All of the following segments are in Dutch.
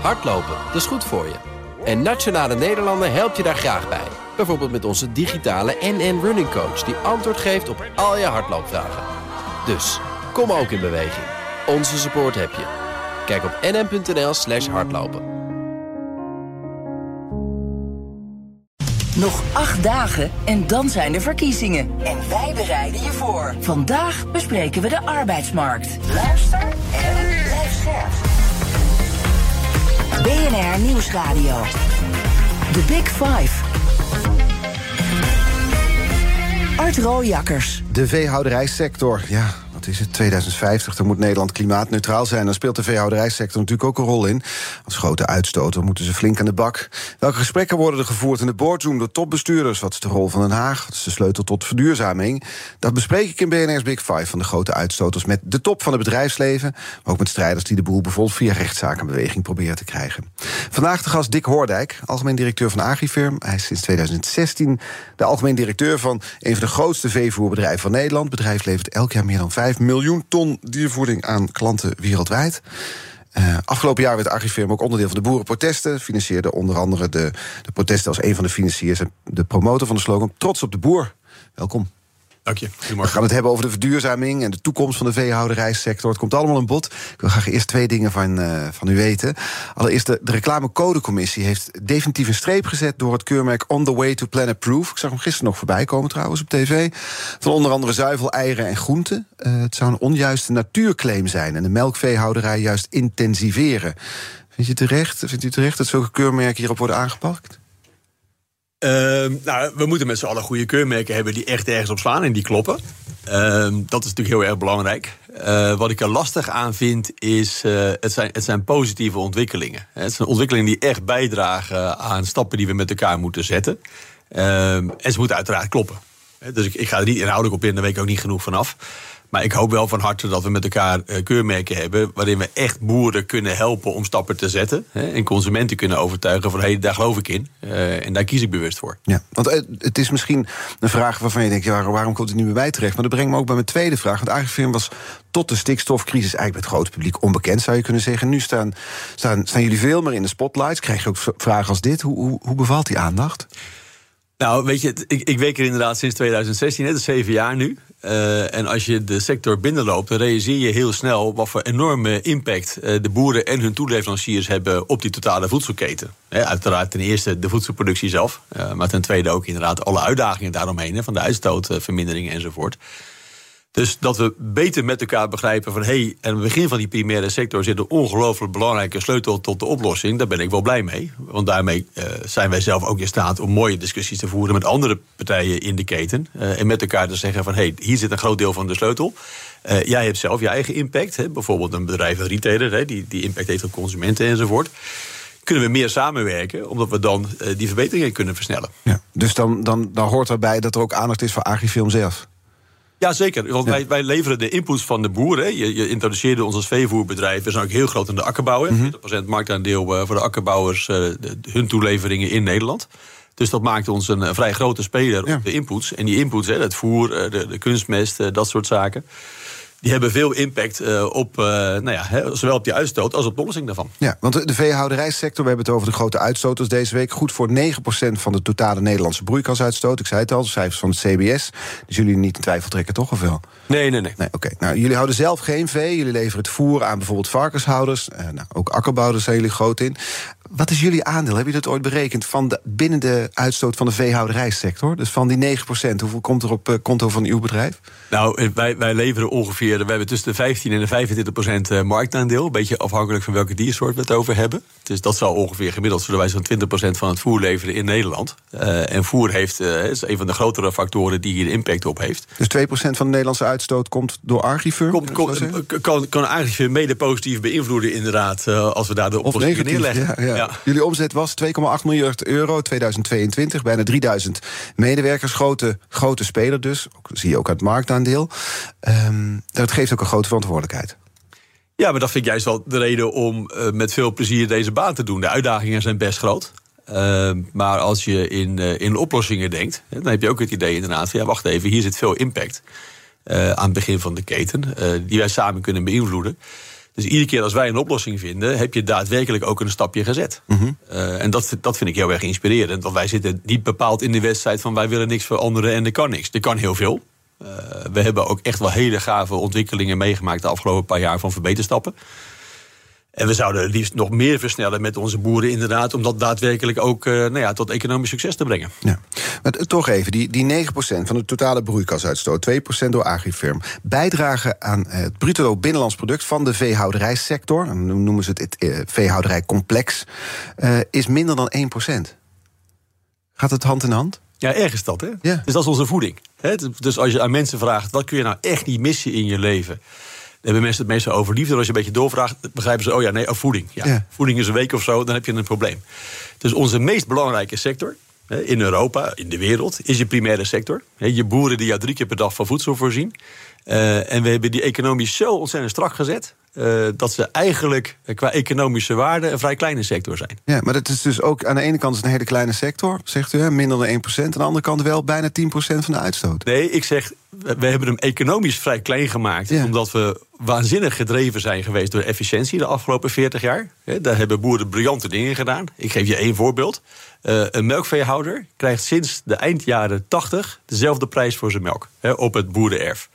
Hardlopen, dat is goed voor je. En Nationale Nederlanden helpt je daar graag bij. Bijvoorbeeld met onze digitale NN Running Coach... die antwoord geeft op al je hardloopvragen. Dus, kom ook in beweging. Onze support heb je. Kijk op nn.nl slash hardlopen. Nog acht dagen en dan zijn de verkiezingen. En wij bereiden je voor. Vandaag bespreken we de arbeidsmarkt. Luister en blijf. BNR Nieuwsradio. The Big Five. Art Rooijakkers. De veehouderijsector, ja, is het, 2050, dan moet Nederland klimaatneutraal zijn. Dan speelt de veehouderijsector natuurlijk ook een rol in. Als grote uitstoter moeten ze flink aan de bak. Welke gesprekken worden er gevoerd in de boardroom door topbestuurders? Wat is de rol van Den Haag? Wat is de sleutel tot verduurzaming? Dat bespreek ik in BNR's Big Five van de grote uitstoters... met de top van het bedrijfsleven, maar ook met strijders... die de boel bijvoorbeeld via rechtszakenbeweging proberen te krijgen. Vandaag de gast Dick Hoordijk, algemeen directeur van Agrifirm. Hij is sinds 2016 de algemeen directeur van... een van de grootste veevoerbedrijven van Nederland. Het bedrijf levert elk jaar meer dan 5 miljoen ton diervoeding aan klanten wereldwijd. Uh, afgelopen jaar werd Agrifirm ook onderdeel van de boerenprotesten. Financierde onder andere de, de protesten als een van de financiers en de promotor van de slogan Trots op de boer. Welkom. Dank je. We gaan het hebben over de verduurzaming en de toekomst van de veehouderijsector. Het komt allemaal in bod. Ik wil graag eerst twee dingen van, uh, van u weten. Allereerst, de, de reclamecodecommissie heeft definitief een streep gezet... door het keurmerk On the Way to Planet Proof. Ik zag hem gisteren nog voorbij komen trouwens op tv. Van onder andere zuivel, eieren en groenten. Uh, het zou een onjuiste natuurclaim zijn... en de melkveehouderij juist intensiveren. Vind je terecht, vindt u terecht dat zulke keurmerken hierop worden aangepakt? Uh, nou, we moeten met z'n allen goede keurmerken hebben die echt ergens op slaan en die kloppen. Uh, dat is natuurlijk heel erg belangrijk. Uh, wat ik er lastig aan vind, is uh, het, zijn, het zijn positieve ontwikkelingen. Het zijn ontwikkelingen die echt bijdragen aan stappen die we met elkaar moeten zetten. Ehm, en ze moeten uiteraard kloppen. Dus ik, ik ga er niet inhoudelijk op in, daar weet ik ook niet genoeg vanaf. Maar ik hoop wel van harte dat we met elkaar uh, keurmerken hebben. waarin we echt boeren kunnen helpen om stappen te zetten. Hè, en consumenten kunnen overtuigen van hé, hey, daar geloof ik in. Uh, en daar kies ik bewust voor. Ja, want uh, het is misschien een vraag waarvan je denkt: ja, waarom komt het niet meer bij terecht? Maar dat brengt me ook bij mijn tweede vraag. Want Agrifirm was tot de stikstofcrisis eigenlijk bij het grote publiek onbekend, zou je kunnen zeggen. Nu staan, staan, staan jullie veel meer in de spotlights. Krijg je ook vragen als dit? Hoe, hoe, hoe bevalt die aandacht? Nou, weet je, ik, ik werk er inderdaad sinds 2016, hè, dat is zeven jaar nu. Uh, en als je de sector binnenloopt, dan realiseer je heel snel wat voor enorme impact uh, de boeren en hun toeleveranciers hebben op die totale voedselketen. Uiteraard ten eerste de voedselproductie zelf, uh, maar ten tweede ook inderdaad alle uitdagingen daaromheen, van de uitstootverminderingen enzovoort. Dus dat we beter met elkaar begrijpen van... hé, hey, aan het begin van die primaire sector zit een ongelooflijk belangrijke sleutel tot de oplossing. Daar ben ik wel blij mee. Want daarmee uh, zijn wij zelf ook in staat om mooie discussies te voeren... met andere partijen in de keten. Uh, en met elkaar te zeggen van, hé, hey, hier zit een groot deel van de sleutel. Uh, jij hebt zelf je eigen impact. Hè? Bijvoorbeeld een bedrijf, een retailer, hè? Die, die impact heeft op consumenten enzovoort kunnen we meer samenwerken, omdat we dan die verbeteringen kunnen versnellen. Ja, dus dan, dan, dan hoort erbij dat er ook aandacht is voor Agrifilm zelf. Ja, zeker. Want wij, wij leveren de inputs van de boeren. Je, je introduceerde ons als veevoerbedrijf. We zijn ook heel groot in de akkerbouw. Mm -hmm. 40% marktaandeel voor de akkerbouwers, de, hun toeleveringen in Nederland. Dus dat maakt ons een, een vrij grote speler op ja. de inputs. En die inputs, hè, het voer, de, de kunstmest, dat soort zaken die hebben veel impact uh, op, uh, nou ja, he, zowel op die uitstoot als op de oplossing daarvan. Ja, want de veehouderijsector, we hebben het over de grote uitstoters deze week. Goed voor 9% van de totale Nederlandse broeikasuitstoot. Ik zei het al, de cijfers van het CBS. Dus jullie niet in twijfel trekken, toch? Of wel? Nee, nee, nee. nee Oké, okay. nou, jullie houden zelf geen vee. Jullie leveren het voer aan bijvoorbeeld varkenshouders. Uh, nou, ook akkerbouwers zijn jullie groot in. Wat is jullie aandeel? Heb je dat ooit berekend van de, binnen de uitstoot van de veehouderijsector? Dus van die 9%, hoeveel komt er op uh, konto van uw bedrijf? Nou, wij, wij leveren ongeveer, we hebben tussen de 15 en de 25 procent marktaandeel. Een beetje afhankelijk van welke diersoort we het over hebben. Dus dat zal ongeveer gemiddeld, zullen wij zo'n 20 procent van het voer leveren in Nederland. Uh, en voer heeft, uh, is een van de grotere factoren die hier impact op heeft. Dus 2 procent van de Nederlandse uitstoot komt door Agrifirm? Komt, kan, kan mede positief beïnvloeden inderdaad, uh, als we daar de oplossing neerleggen. Ja, ja. Ja. Jullie omzet was 2,8 miljard euro 2022. Bijna 3000 medewerkers. Grote, grote speler dus. Ook, zie je ook uit het marktaandeel. Um, dat geeft ook een grote verantwoordelijkheid. Ja, maar dat vind ik juist wel de reden om uh, met veel plezier deze baan te doen. De uitdagingen zijn best groot. Uh, maar als je in, uh, in oplossingen denkt, dan heb je ook het idee inderdaad van ja, wacht even, hier zit veel impact. aan het begin van de keten, die wij samen kunnen beïnvloeden. Dus iedere keer als wij een oplossing vinden, heb je daadwerkelijk ook een stapje gezet. Uh, en dat, dat vind ik heel erg inspirerend. Want wij zitten niet bepaald in de wedstrijd van wij willen niks veranderen en er kan niks. Er kan heel veel. Uh, we hebben ook echt wel hele gave ontwikkelingen meegemaakt de afgelopen paar jaar van verbeterstappen. En we zouden het liefst nog meer versnellen met onze boeren, inderdaad, om dat daadwerkelijk ook uh, nou ja, tot economisch succes te brengen. Ja. Maar toch even, die, die 9% van de totale broeikasuitstoot, 2% door Agrifirm, bijdragen aan het bruto binnenlands product van de veehouderijsector, dan noemen ze het het uh, veehouderijcomplex, uh, is minder dan 1%. Gaat het hand in hand? Ja, ergens dat, hè? Ja. Dus dat is onze voeding. Hè? Dus als je aan mensen vraagt, wat kun je nou echt niet missen in je leven? Hebben mensen het meestal over liefde. Als je een beetje doorvraagt, begrijpen ze: oh ja, nee, oh, voeding. Ja, ja. Voeding is een week of zo, dan heb je een probleem. Dus onze meest belangrijke sector in Europa, in de wereld, is je primaire sector. Je boeren die jou drie keer per dag van voedsel voorzien. Uh, en we hebben die economisch zo ontzettend strak gezet. Uh, dat ze eigenlijk qua economische waarde een vrij kleine sector zijn. Ja, maar dat is dus ook aan de ene kant een hele kleine sector, zegt u, hè, minder dan 1%. Aan de andere kant wel bijna 10% van de uitstoot. Nee, ik zeg, we hebben hem economisch vrij klein gemaakt. Ja. Omdat we waanzinnig gedreven zijn geweest door efficiëntie de afgelopen 40 jaar. Daar hebben boeren briljante dingen gedaan. Ik geef je één voorbeeld. Uh, een melkveehouder krijgt sinds de eind jaren 80 dezelfde prijs voor zijn melk hè, op het boerenerf.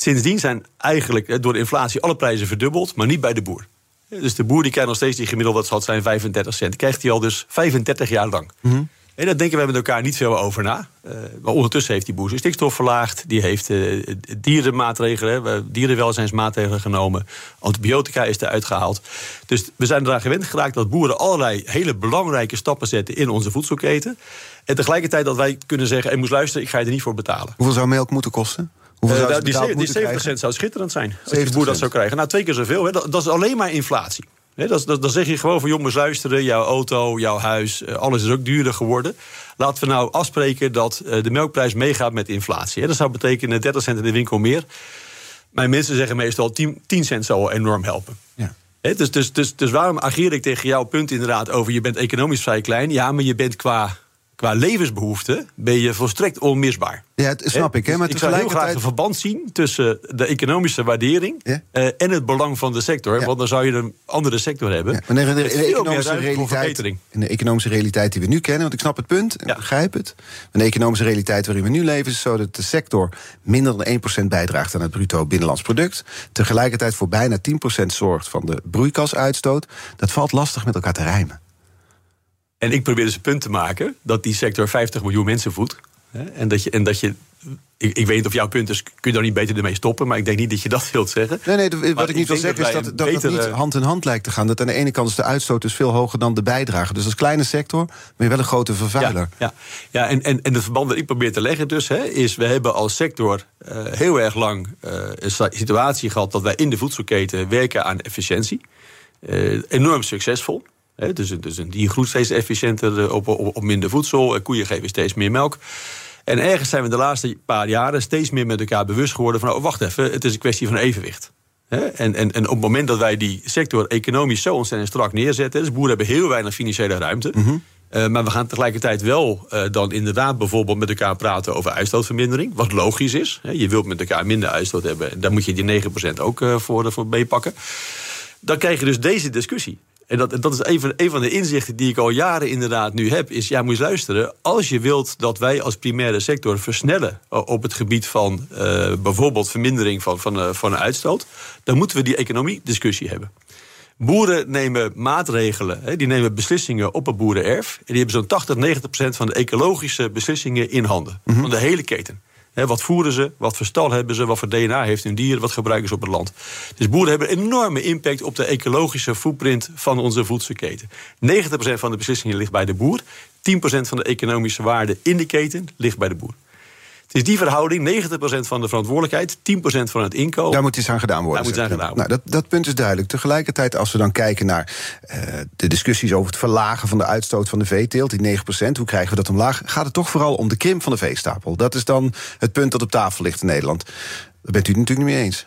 Sindsdien zijn eigenlijk door de inflatie alle prijzen verdubbeld, maar niet bij de boer. Dus de boer die krijgt nog steeds die gemiddelde, wat zal het zijn, 35 cent. Krijgt hij al dus 35 jaar lang. Mm -hmm. En daar denken we met elkaar niet veel over na. Uh, maar ondertussen heeft die boer zijn stikstof verlaagd. Die heeft uh, dierenmaatregelen, dierenwelzijnsmaatregelen genomen. Antibiotica is eruit gehaald. Dus we zijn eraan gewend geraakt dat boeren allerlei hele belangrijke stappen zetten in onze voedselketen. En tegelijkertijd dat wij kunnen zeggen: hey, moest luisteren, ik ga je er niet voor betalen. Hoeveel zou melk moeten kosten? Hoeveel uh, die, die 70% zou schitterend zijn als de boer dat zou krijgen. Nou, twee keer zoveel. Hè. Dat, dat is alleen maar inflatie. He, dat, dat, dan zeg je gewoon van jongens, luisteren, jouw auto, jouw huis, alles is ook duurder geworden. Laten we nou afspreken dat de melkprijs meegaat met inflatie. Dat zou betekenen 30 cent in de winkel meer. Mijn mensen zeggen meestal 10, 10 cent zou enorm helpen. Ja. He, dus, dus, dus, dus waarom ageer ik tegen jouw punt inderdaad over je bent economisch vrij klein? Ja, maar je bent qua qua levensbehoeften ben je volstrekt onmisbaar. Ja, dat snap ik. Hè? Dus maar ik zou heel graag een verband zien tussen de economische waardering ja? uh, en het belang van de sector. Ja. Want dan zou je een andere sector hebben. Ja, maar in, de, in, de economische realiteit, in de economische realiteit die we nu kennen, want ik snap het punt, ik begrijp het. Maar de economische realiteit waarin we nu leven is zo dat de sector minder dan 1% bijdraagt aan het bruto binnenlands product. Tegelijkertijd voor bijna 10% zorgt van de broeikasuitstoot. Dat valt lastig met elkaar te rijmen. En ik probeer dus een punt te maken dat die sector 50 miljoen mensen voedt. En dat je, en dat je ik, ik, weet niet of jouw punt is, kun je dan niet beter ermee stoppen? Maar ik denk niet dat je dat wilt zeggen. Nee, nee, wat maar ik niet wil zeggen is dat, dat betere... het niet hand in hand lijkt te gaan. Dat aan de ene kant is de uitstoot dus veel hoger dan de bijdrage. Dus als kleine sector ben je wel een grote vervuiler. Ja, ja. ja en, en, en het verband dat ik probeer te leggen dus... Hè, is, we hebben als sector uh, heel erg lang uh, een situatie gehad... dat wij in de voedselketen werken aan efficiëntie. Uh, enorm succesvol. He, dus, dus een dier groeit steeds efficiënter op, op, op minder voedsel. Koeien geven steeds meer melk. En ergens zijn we de laatste paar jaren steeds meer met elkaar bewust geworden van: oh, wacht even, het is een kwestie van evenwicht. En, en, en op het moment dat wij die sector economisch zo ontzettend strak neerzetten, dus boeren hebben heel weinig financiële ruimte. Mm -hmm. uh, maar we gaan tegelijkertijd wel uh, dan inderdaad bijvoorbeeld met elkaar praten over uitstootvermindering. Wat logisch is. Je wilt met elkaar minder uitstoot hebben. Daar moet je die 9% ook uh, voor, voor meepakken. Dan krijg je dus deze discussie. En dat, dat is een van, een van de inzichten die ik al jaren inderdaad nu heb. Is ja, moet je luisteren. Als je wilt dat wij als primaire sector versnellen op het gebied van uh, bijvoorbeeld vermindering van, van, uh, van uitstoot. dan moeten we die economie-discussie hebben. Boeren nemen maatregelen, hè, die nemen beslissingen op het boerenerf. En die hebben zo'n 80, 90 procent van de ecologische beslissingen in handen. Mm -hmm. Van de hele keten wat voeren ze? Wat voor stal hebben ze? Wat voor DNA heeft hun dier? Wat gebruiken ze op het land? Dus boeren hebben een enorme impact op de ecologische footprint van onze voedselketen. 90% van de beslissingen ligt bij de boer. 10% van de economische waarde in de keten ligt bij de boer. Het is die verhouding, 90% van de verantwoordelijkheid, 10% van het inkomen. Daar moet iets aan gedaan worden. Daar moet aan gedaan worden. Nou, dat, dat punt is duidelijk. Tegelijkertijd, als we dan kijken naar uh, de discussies over het verlagen van de uitstoot van de veeteelt, die 9%, hoe krijgen we dat omlaag? Gaat het toch vooral om de krimp van de veestapel? Dat is dan het punt dat op tafel ligt in Nederland. Daar bent u het natuurlijk niet mee eens.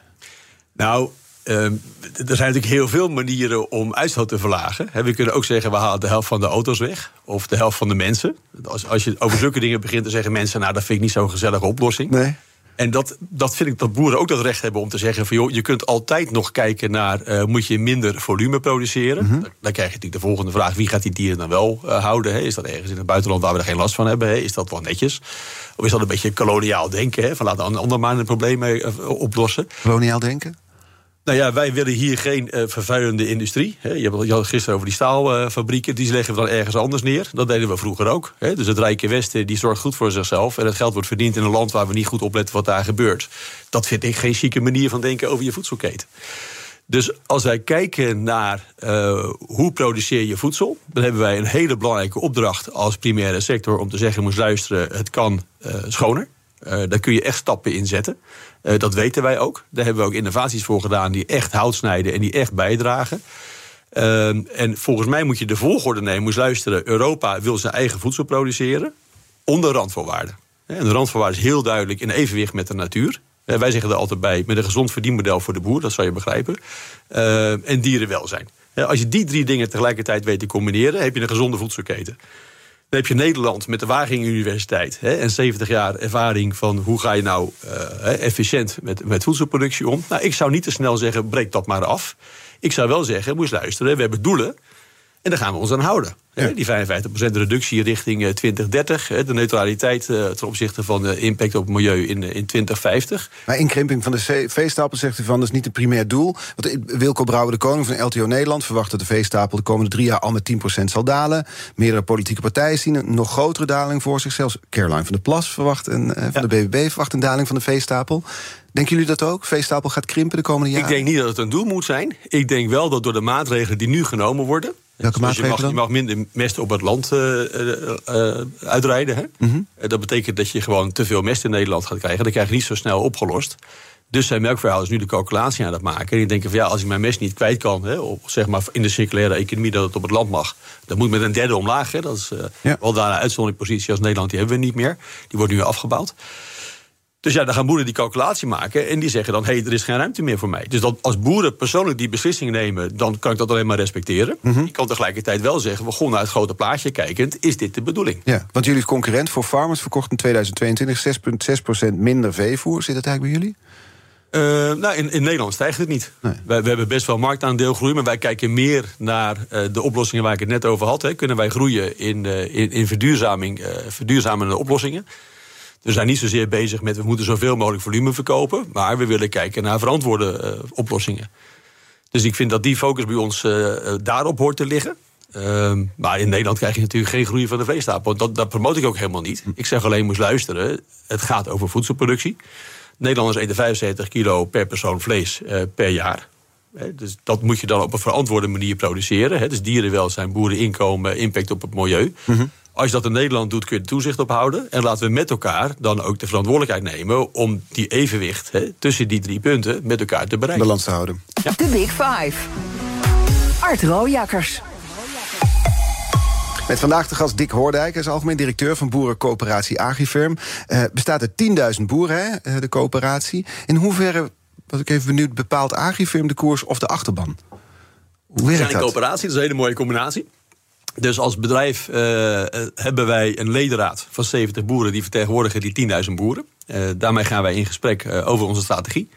Nou, Uh, er zijn natuurlijk heel veel manieren om uitstoot te verlagen. we kunnen ook zeggen, we halen de helft van de auto's weg. Of de helft van de mensen. Als, als je over zulke dingen begint te zeggen... mensen, nou, dat vind ik niet zo'n gezellige oplossing. Nee. En dat, dat vind ik dat boeren ook dat recht hebben om te zeggen: van joh, je kunt altijd nog kijken naar uh, moet je minder volume produceren. Mm -hmm. Dan krijg je natuurlijk de volgende vraag: wie gaat die dieren dan wel uh, houden? Hè? Is dat ergens in het buitenland waar we er geen last van hebben? Hè? Is dat wel netjes? Of is dat een beetje koloniaal denken? Hè? Van laten een ander maar een probleem mee uh, oplossen. Koloniaal denken? Nou ja, wij willen hier geen uh, vervuilende industrie. Je had het gisteren over die staalfabrieken. Die leggen we dan ergens anders neer. Dat deden we vroeger ook. Dus het Rijke Westen die zorgt goed voor zichzelf. En het geld wordt verdiend in een land waar we niet goed opletten wat daar gebeurt. Dat vind ik geen chique manier van denken over je voedselketen. Dus als wij kijken naar uh, hoe produceer je voedsel, dan hebben wij een hele belangrijke opdracht als primaire sector om te zeggen: moest luisteren, het kan schoner. daar kun je echt stappen in zetten. Uh, dat weten wij ook. Daar hebben we ook innovaties voor gedaan die echt hout snijden en die echt bijdragen. Uh, en volgens mij moet je de volgorde nemen. Moet luisteren, Europa wil zijn eigen voedsel produceren onder randvoorwaarden. En de randvoorwaarden is heel duidelijk in evenwicht met de natuur. Uh, wij zeggen er altijd bij, met een gezond verdienmodel voor de boer, dat zou je begrijpen. Uh, en dierenwelzijn. Als je die drie dingen tegelijkertijd weet te combineren, heb je een gezonde voedselketen. Dan heb je Nederland met de Wageningen Universiteit hè, en 70 jaar ervaring van hoe ga je nou uh, efficiënt met, met voedselproductie om. Nou, ik zou niet te snel zeggen, breek dat maar af. Ik zou wel zeggen, moest luisteren, we hebben doelen. En daar gaan we ons aan houden. Ja. Die 55% reductie richting 2030. De neutraliteit ten opzichte van de impact op het milieu in, in 2050. Maar inkrimping van de veestapel zegt u van dat is niet het primair doel. Want Wilco Brouwer, de koning van LTO Nederland, verwacht dat de veestapel de komende drie jaar al met 10% zal dalen. Meerdere politieke partijen zien een nog grotere daling voor zich. Zelfs Caroline van der Plas verwacht een, van ja. de BBB verwacht een daling van de veestapel. Denken jullie dat ook? Veestapel gaat krimpen de komende jaren? Ik denk niet dat het een doel moet zijn. Ik denk wel dat door de maatregelen die nu genomen worden. Welke dus je, mag, je mag minder mest op het land uh, uh, uitrijden. Hè? Mm -hmm. Dat betekent dat je gewoon te veel mest in Nederland gaat krijgen. Dat krijg je niet zo snel opgelost. Dus zijn melkverhouders nu de calculatie aan het maken. En die denken van ja, als ik mijn mest niet kwijt kan, hè, of zeg maar in de circulaire economie dat het op het land mag, dan moet met een derde omlaag. Hè. Dat is uh, ja. wel daar een uitzonderingspositie als Nederland, die hebben we niet meer. Die wordt nu afgebouwd. Dus ja, dan gaan boeren die calculatie maken en die zeggen dan: hé, hey, er is geen ruimte meer voor mij. Dus dat als boeren persoonlijk die beslissing nemen, dan kan ik dat alleen maar respecteren. Mm -hmm. Ik kan tegelijkertijd wel zeggen: we gaan naar het grote plaatje kijkend, is dit de bedoeling? Ja, want jullie concurrent voor Farmers verkocht in 2022 6,6% minder veevoer. Zit dat eigenlijk bij jullie? Uh, nou, in, in, Nederland stijgt het niet. Nee. Wij, we hebben best wel marktaandeelgroei, maar wij kijken meer naar uh, de oplossingen waar ik het net over had. Hè. Kunnen wij groeien in, uh, in, in verduurzaming, verduurzamende oplossingen? We zijn niet zozeer bezig met we moeten zoveel mogelijk volume verkopen, maar we willen kijken naar verantwoorde uh, oplossingen. Dus ik vind dat die focus bij ons uh, daarop hoort te liggen. Uh, maar in Nederland krijg je natuurlijk geen groei van de veestapel. Dat, dat promote ik ook helemaal niet. Ik zeg alleen, moest luisteren. Het gaat over voedselproductie. Nederlanders eten 75 kilo per persoon vlees per jaar. Dus dat moet je dan op een verantwoorde manier produceren. Dus dierenwelzijn, boereninkomen, impact op het milieu. -hmm. Als je dat in Nederland doet, kun je er toezicht op houden. En laten we met elkaar dan ook de verantwoordelijkheid nemen om die evenwicht he, tussen die drie punten met elkaar te bereiken. Balans te houden. Ja. De Big Five. Art Rooijakkers. Met vandaag de gast Dick Hoordijk, hij is algemeen directeur van boerencoöperatie Agrifirm. Uh, bestaat uit 10.000 boeren, hè, de coöperatie. In hoeverre, was ik even benieuwd, bepaalt Agrifirm de koers of de achterban? Hoe werkt dat? een coöperatie, dat is een hele mooie combinatie. Dus als bedrijf uh, hebben wij een ledenraad van 70 boeren die vertegenwoordigen die 10.000 boeren. Uh, daarmee gaan wij in gesprek uh, over onze strategie.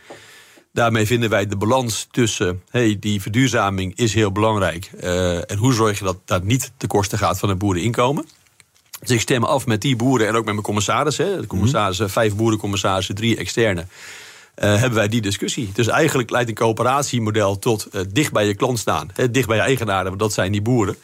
Daarmee vinden wij de balans tussen hey, die verduurzaming is heel belangrijk. en hoe zorg je dat dat niet ten koste gaat van het boereninkomen. Dus ik stem af met die boeren en ook met mijn commissarissen. De commissarissen, vijf boerencommissarissen, drie externe. Uh, hebben wij die discussie. Dus eigenlijk leidt een coöperatiemodel tot uh, dicht bij je klant staan. Hè, dicht bij je eigenaren, want dat zijn die boeren.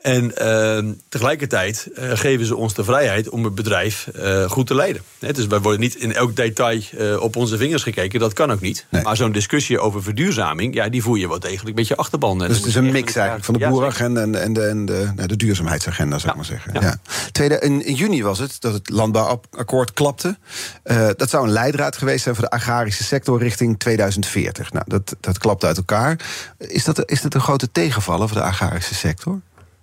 En uh, tegelijkertijd uh, geven ze ons de vrijheid om het bedrijf uh, goed te leiden. He, dus wij worden niet in elk detail op onze vingers gekeken. Dat kan ook niet. Nee. Maar zo'n discussie over verduurzaming, ja, die voer je wat degelijk met je achterban. Dus het is een mix eigenlijk van de boerenagenda en, en, de, en de, nou, de duurzaamheidsagenda, zou ik maar zeggen. Ja. Tweede, in, in, juni was het dat het landbouwakkoord klapte. dat zou een leidraad geweest zijn voor de agrarische sector richting 2040. Nou, dat, dat klapt uit elkaar. Is dat, is dat een grote tegenvaller voor de agrarische sector?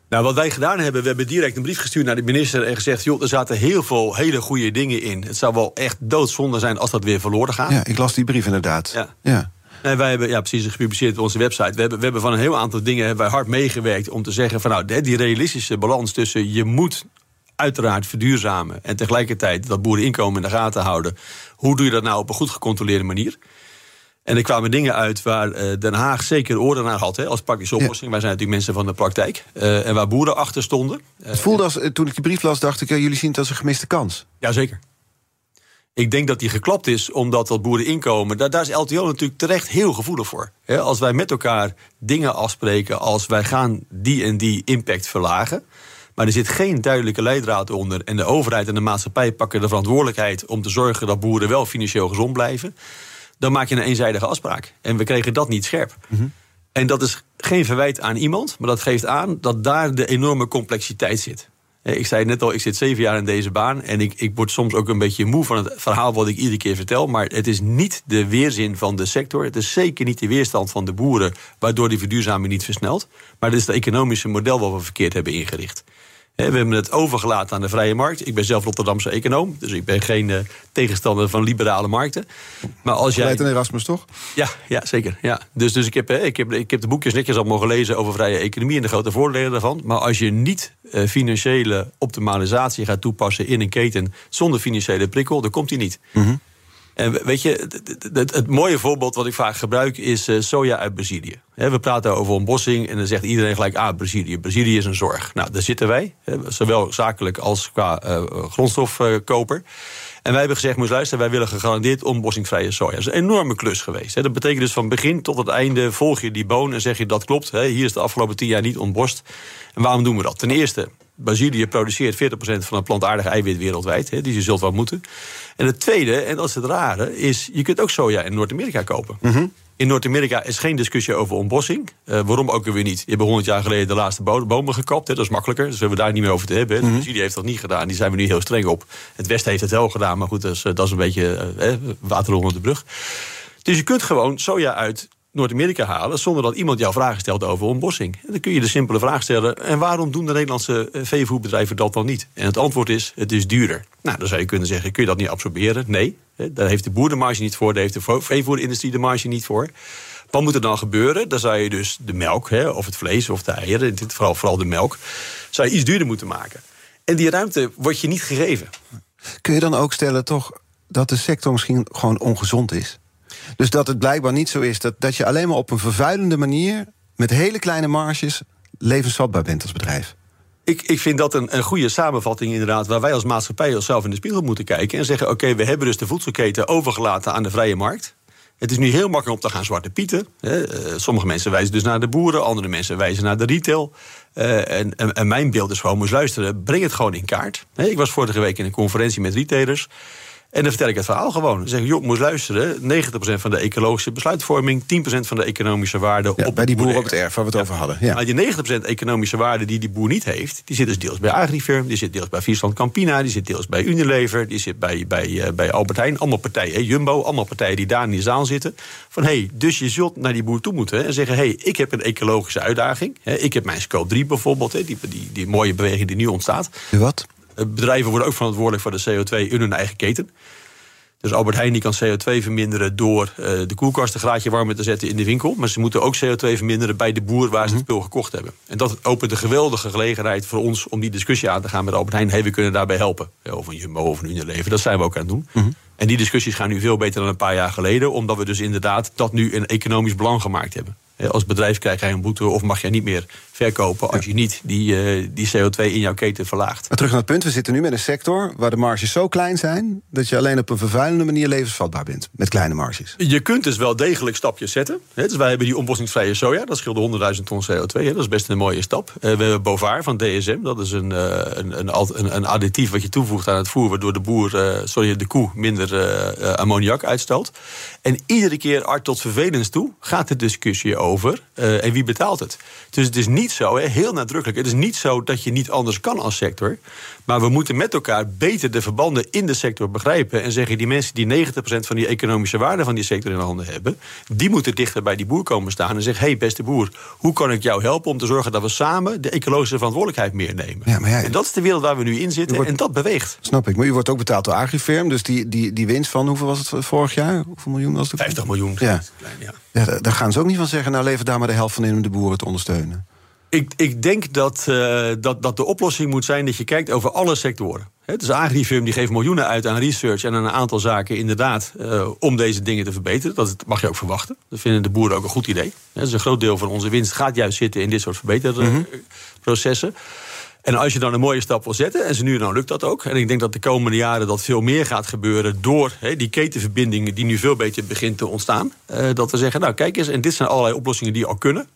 Nou, wat wij gedaan hebben, we hebben direct een brief gestuurd naar de minister en gezegd: joh, er zaten heel veel hele goede dingen in. Het zou wel echt doodzonde zijn als dat weer verloren gaat. Ja, ik las die brief inderdaad. Ja. ja. Nee, wij hebben ja, precies gepubliceerd op onze website. We hebben, we hebben van een heel aantal dingen hebben wij hard meegewerkt om te zeggen: van nou, die realistische balans tussen je moet uiteraard verduurzamen en tegelijkertijd dat boereninkomen in de gaten houden. Hoe doe je dat nou op een goed gecontroleerde manier? En er kwamen dingen uit waar eh, Den Haag zeker oren naar had hè, als praktische oplossing. Wij zijn natuurlijk mensen van de praktijk. Uh, en waar boeren achter stonden. Het voelde als, toen ik die brief las, dacht ik, jullie zien het als een gemiste kans. Jazeker. Ik denk dat die geklapt is omdat dat boereninkomen... Daar, daar is LTO natuurlijk terecht heel gevoelig voor. als wij met elkaar dingen afspreken als wij gaan die en die impact verlagen... maar er zit geen duidelijke leidraad onder... en de overheid en de maatschappij pakken de verantwoordelijkheid... om te zorgen dat boeren wel financieel gezond blijven... dan maak je een eenzijdige afspraak. En we kregen dat niet scherp. En dat is geen verwijt aan iemand, maar dat geeft aan... dat daar de enorme complexiteit zit. Ik zei net al, ik zit zeven jaar in deze baan. En ik, ik word soms ook een beetje moe van het verhaal wat ik iedere keer vertel. Maar het is niet de weerzin van de sector. Het is zeker niet de weerstand van de boeren. Waardoor die verduurzaming niet versnelt. Maar het is het economische model wat we verkeerd hebben ingericht. We hebben het overgelaten aan de vrije markt. Ik ben zelf Rotterdamse econoom, dus ik ben geen uh, tegenstander van liberale markten. Maar als jij. een Erasmus toch? Ja, ja zeker. Ja. Dus, dus ik, heb, ik, heb, ik heb de boekjes netjes al mogen lezen over vrije economie en de grote voordelen daarvan. Maar als je niet uh, financiële optimalisatie gaat toepassen in een keten zonder financiële prikkel, dan komt die niet. Mm en weet je, het, mooie voorbeeld wat ik vaak gebruik is uh, soja uit Brazilië. we praten over ontbossing en dan zegt iedereen gelijk: ah, Brazilië. Brazilië is een zorg. Nou, daar zitten wij, zowel zakelijk als qua uh, grondstofkoper. En wij hebben gezegd, moest luisteren, wij willen gegarandeerd ontbossingsvrije soja. Dat is een enorme klus geweest. Dat betekent dus van begin tot het einde volg je die boon en zeg je dat klopt. Hier is de afgelopen tien jaar niet ontbost. En waarom doen we dat? Ten eerste, Brazilië produceert 40% van het plantaardige eiwit wereldwijd. Hè, dus je zult wat moeten. En het tweede, en dat is het rare, is je kunt ook soja in Noord-Amerika kopen. Mm In Noord-Amerika is geen discussie over ontbossing. Uh, waarom ook weer niet? Je hebt 100 jaar geleden de laatste bomen gekapt. Hè, dat is makkelijker. Dus we hebben daar niet meer over te hebben. Mm Brazilië heeft dat niet gedaan. Die zijn we nu heel streng op. Het Westen heeft het wel gedaan. Maar goed, dat is, dat is een beetje uh, water onder de brug. Dus je kunt gewoon soja uit Noord-Amerika halen zonder dat iemand jou vragen stelt over ontbossing. En dan kun je de simpele vraag stellen: en waarom doen de Nederlandse eh, veevoerbedrijven dat dan niet? En het antwoord is: het is duurder. Nou, dan zou je kunnen zeggen: kun je dat niet absorberen? Nee, daar heeft de boer de marge niet voor, daar heeft de veevoerindustrie de marge niet voor. Wat moet er dan gebeuren? Dan zou je dus de melk, of het vlees of de eieren, geval vooral de melk, zou je iets duurder moeten maken. En die ruimte wordt je niet gegeven. Kun je dan ook stellen toch dat de sector misschien gewoon ongezond is? Dus dat het blijkbaar niet zo is dat, dat je alleen maar op een vervuilende manier... met hele kleine marges levensvatbaar bent als bedrijf. Ik, ik vind dat een, een goede samenvatting inderdaad... waar wij als maatschappij onszelf in de spiegel moeten kijken... en zeggen, oké, we hebben dus de voedselketen overgelaten aan de vrije markt... Het is nu heel makkelijk om te gaan zwarte pieten. Eh, sommige mensen wijzen dus naar de boeren, andere mensen wijzen naar de retail. Eh, en, en, mijn beeld is gewoon, moest luisteren, breng het gewoon in kaart. Ik was vorige week in een conferentie met retailers. En dan vertel ik het verhaal gewoon. Dan zeg ik, joh, moet luisteren. 90% van de ecologische besluitvorming, 10% van de economische waarde ja, op bij die boer op het erf waar we het over hadden. Ja. Maar die 90% economische waarde die die boer niet heeft, die zit dus deels bij Agrifirm, die zit deels bij Friesland Campina, die zit deels bij Unilever, die zit bij, bij, uh, bij Albert Heijn. Allemaal partijen, Jumbo, allemaal partijen die daar in die zaal zitten. Van hé, hey, dus je zult naar die boer toe moeten en zeggen: hé, hey, ik heb een ecologische uitdaging. Hè, ik heb mijn scope 3 bijvoorbeeld, hè, die, die, die mooie beweging die nu ontstaat. Wat? Bedrijven worden ook verantwoordelijk voor de CO2 in hun eigen keten. Dus Albert Heijn die kan CO2 verminderen door uh, de koelkast een graadje warmer te zetten in de winkel. Maar ze moeten ook CO2 verminderen bij de boer waar ze het mhm. spul gekocht hebben. En dat opent een geweldige gelegenheid voor ons om die discussie aan te gaan met Albert Heijn. Hey, we kunnen daarbij helpen. Of een Jumbo of een Unilever. Dat zijn we ook aan het doen. Mhm. En die discussies gaan nu veel beter dan een paar jaar geleden. Omdat we dus inderdaad dat nu een economisch belang gemaakt hebben. Als bedrijf krijg jij een boete of mag jij niet meer verkopen als je niet die, uh, die CO2 in jouw keten verlaagt. Maar terug naar het punt, we zitten nu met een sector waar de marges zo klein zijn dat je alleen op een vervuilende manier levensvatbaar bent met kleine marges. Je kunt dus wel degelijk stapjes zetten. Dus wij hebben die ontbossingsvrije soja, dat scheelde 100.000 ton CO2. Dat is best een mooie stap. Eh, we hebben Bovaar van DSM, dat is een, eh, een, een, een additief wat je toevoegt aan het voer, waardoor de boer, sorry, de koe minder ammoniak uitstoot. En iedere keer art tot vervelens toe gaat de discussie over en wie betaalt het. Dus het is niet niet zo, heel nadrukkelijk. Het is niet zo dat je niet anders kan als sector. Maar we moeten met elkaar beter de verbanden in de sector begrijpen. En zeggen, die mensen die 90% van die economische waarde van die sector in handen hebben, die moeten dichter bij die boer komen staan en zeggen: hey, beste boer, hoe kan ik jou helpen om te zorgen dat we samen de ecologische verantwoordelijkheid meer nemen? Ja, maar ja, en dat is de wereld waar we nu in zitten en dat beweegt. Snap ik. Maar u wordt ook betaald door Agrifirm. Dus die, die, die winst van hoeveel was het vorig jaar? Hoeveel miljoen was het? 50 miljoen. Ja. ja. daar gaan ze ook niet van zeggen: nou, lever daar maar de helft van in om de boeren te ondersteunen. Ik, ik denk dat, uh, dat, dat de oplossing moet zijn dat je kijkt over alle sectoren. Het is Agrifirm die geeft miljoenen uit aan research en aan een aantal zaken inderdaad uh, om deze dingen te verbeteren. Dat mag je ook verwachten. Dat vinden de boeren ook een goed idee. Dus een groot deel van onze winst gaat juist zitten in dit soort verbeterprocessen. Mm En als je dan een mooie stap wil zetten, en ze nu dan lukt dat ook. En ik denk dat de komende jaren dat veel meer gaat gebeuren door he, die ketenverbindingen die nu veel beter begint te ontstaan. Uh, dat we zeggen, nou kijk eens, en dit zijn allerlei oplossingen die al kunnen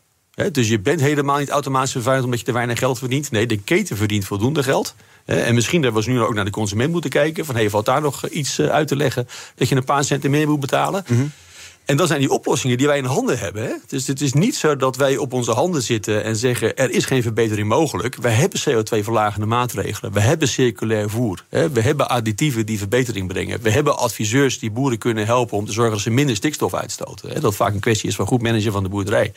dus je bent helemaal niet automatisch vervuilend omdat je te weinig geld verdient. Nee, de keten verdient voldoende geld. En misschien hebben we nu ook naar de consument moeten kijken. Van, hey, valt daar nog iets eh, uit te leggen dat je een paar centen meer moet betalen? Mhm. En dan zijn die oplossingen die wij in handen hebben. Hè? Dus het is niet zo dat wij op onze handen zitten en zeggen... er is geen verbetering mogelijk. Wij hebben CO2-verlagende maatregelen. We hebben circulair voer. Hè? We hebben additieven die verbetering brengen. We hebben adviseurs die boeren kunnen helpen... om te zorgen dat ze minder stikstof uitstoten. Hè? Dat vaak een kwestie is van goed managen van de boerderij.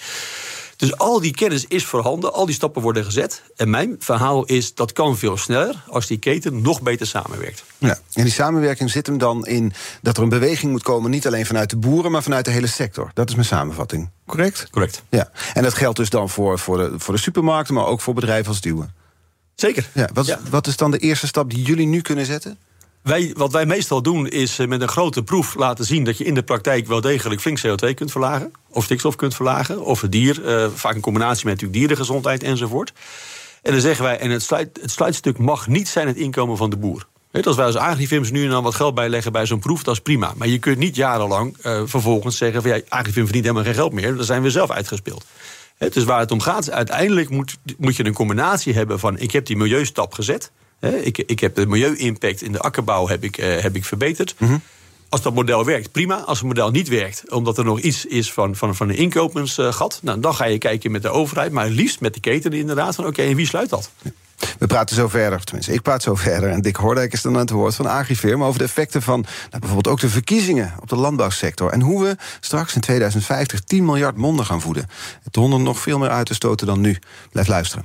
Dus al die kennis is voorhanden, al die stappen worden gezet. En mijn verhaal is dat kan veel sneller als die keten nog beter samenwerkt. Ja, en die samenwerking zit hem dan in dat er een beweging moet komen, niet alleen vanuit de boeren, maar vanuit de hele sector. Dat is mijn samenvatting. Correct? Correct. Ja. En dat geldt dus dan voor, voor, de, voor de supermarkten, maar ook voor bedrijven als Duwen. Zeker. Ja, wat, wat is dan de eerste stap die jullie nu kunnen zetten? Wij, wat wij meestal doen is eh, met een grote proef laten zien dat je in de praktijk wel degelijk flink CO2 kunt verlagen. Of stikstof kunt verlagen. Of het dier, uh, vaak in combinatie met natuurlijk dierengezondheid enzovoort. En dan zeggen wij, en het, sluit, het sluitstuk mag niet zijn het inkomen van de boer. Als wij als agrifirms nu en dan wat geld bijleggen bij zo'n proef, dat is prima. Maar je kunt niet jarenlang uh, vervolgens zeggen van ja, agrifirm verdient helemaal geen geld meer. Dan zijn we zelf uitgespeeld. Dus waar het om gaat, uiteindelijk moet, moet je een combinatie hebben van ik heb die milieustap gezet. Ik, ik heb de milieu-impact in de akkerbouw heb ik, uh, heb ik verbeterd. Mhm. Als dat model werkt, prima. Als het model niet werkt, omdat er nog iets is van, van, van een inkopensgat... Nou, dan ga je kijken met de overheid, maar liefst met de keten inderdaad... van oké, en wie sluit dat? We praten zo verder, tenminste, ik praat zo verder. En Dick Hordijk is dan aan het woord van Agrifirm... over de effecten van nou, bijvoorbeeld ook de verkiezingen op de landbouwsector... en hoe we straks in 2050 10 miljard monden gaan voeden. Het honden nog veel meer uit te stoten dan nu. Blijf luisteren.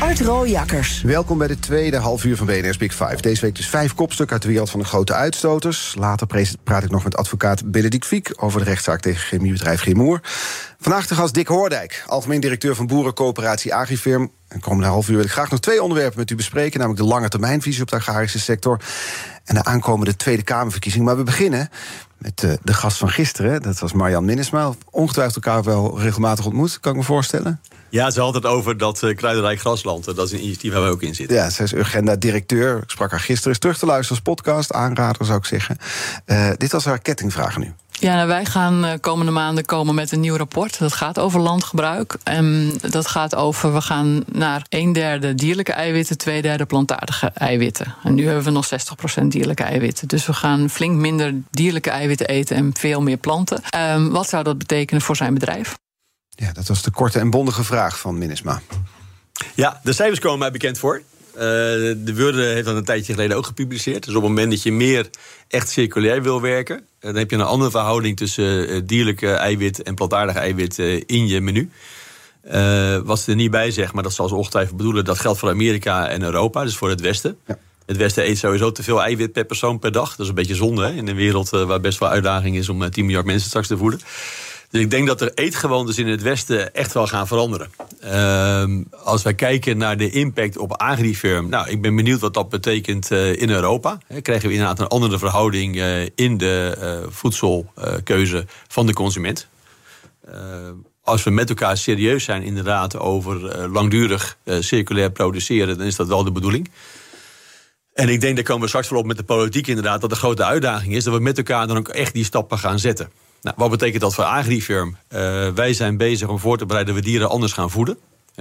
Art Rooijakkers. Welkom bij de tweede half uur van BNR's Big Five. Deze week dus vijf kopstukken uit de wereld van de grote uitstoters. Later praat ik nog met advocaat Benedict Fiek... over de rechtszaak tegen chemiebedrijf Grimoer. Vandaag de gast Dick Hoordijk, algemeen directeur van boerencoöperatie Agrifirm. En komende half uur wil ik graag nog twee onderwerpen met u bespreken... namelijk de lange termijnvisie op de agrarische sector... en de aankomende Tweede Kamerverkiezing. Maar we beginnen met de, de gast van gisteren. Dat was Marjan Minnesma. Ongetwijfeld elkaar wel regelmatig ontmoet, kan ik me voorstellen. Ja, ze had het over dat uh, kruiderij Grasland. Dat is een initiatief waar we ook in zitten. Ja, zij is Urgenda-directeur. Ik sprak haar gisteren. Is terug te luisteren als podcast. Aanrader zou ik zeggen. Uh, dit was haar kettingvraag nu. Ja, nou, wij gaan uh, komende maanden komen met een nieuw rapport. Dat gaat over landgebruik. En dat gaat over, we gaan naar een derde dierlijke eiwitten, twee derde plantaardige eiwitten. En nu hebben we nog 60% dierlijke eiwitten. Dus we gaan flink minder dierlijke eiwitten eten en veel meer planten. Um, wat zou dat betekenen voor zijn bedrijf? Ja, dat was de korte en bondige vraag van Minisma. Ja, de cijfers komen mij bekend voor. Uh, de Wurde heeft dat een tijdje geleden ook gepubliceerd. Dus op het moment dat je meer echt circulair wil werken, dan heb je een andere verhouding tussen uh, dierlijke eiwit en plantaardig eiwit in je menu. wat ze er niet bij zegt, maar dat zal ze ongetwijfeld bedoelen, dat geldt voor Amerika en Europa, dus voor het Westen. Ja. Het Westen eet sowieso te veel eiwit per persoon per dag. Dat is een beetje zonde hè? in een wereld waar best wel uitdaging is om 10 miljard mensen straks te voeden. Dus ik denk dat er eetgewoontes in het Westen echt wel gaan veranderen. Uh, als wij kijken naar de impact op agrifirm. Nou, ik ben benieuwd wat dat betekent uh, in Europa. Krijgen we inderdaad een andere verhouding uh, in de uh, voedselkeuze van de consument. als we met elkaar serieus zijn, inderdaad, over langdurig circulair produceren, dan is dat wel de bedoeling. En ik denk, daar komen we straks wel op met de politiek inderdaad, dat de grote uitdaging is dat we met elkaar dan ook echt die stappen gaan zetten. Nou, wat betekent dat voor Agrifirm? Uh, wij zijn bezig om voor te bereiden dat we dieren anders gaan voeden.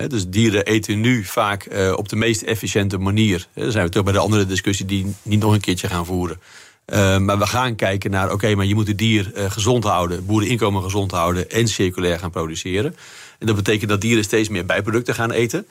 dus dieren eten nu vaak uh, op de meest efficiënte manier. dan zijn we toch bij de andere discussie die niet nog een keertje gaan voeren. Uh, maar we gaan kijken naar, oké, maar je moet het dier gezond houden, boereninkomen gezond houden en circulair gaan produceren. En dat betekent dat dieren steeds meer bijproducten gaan eten.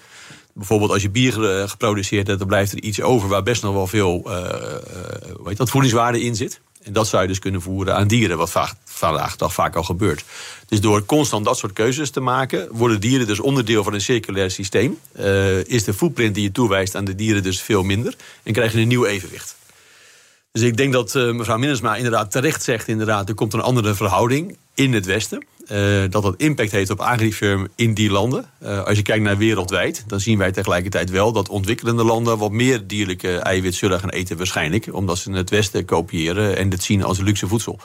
Bijvoorbeeld als je bier geproduceerd hebt, dan blijft er iets over waar best nog wel veel uh, dat, voedingswaarde in zit. En dat zou je dus kunnen voeren aan dieren, wat vandaag toch vaak al gebeurt. Dus door constant dat soort keuzes te maken, worden dieren dus onderdeel van een circulair systeem. Uh, is de footprint die je toewijst aan de dieren dus veel minder en krijg je een nieuw evenwicht. Dus ik denk dat uh, mevrouw Minnesma inderdaad terecht zegt... inderdaad, er komt een andere verhouding in het Westen. Uh, dat dat impact heeft op agrifirm in die landen. Uh, als je kijkt naar wereldwijd, dan zien wij tegelijkertijd wel... dat ontwikkelende landen wat meer dierlijke eiwit zullen gaan eten waarschijnlijk. Omdat ze het Westen kopiëren en het zien als luxe voedsel.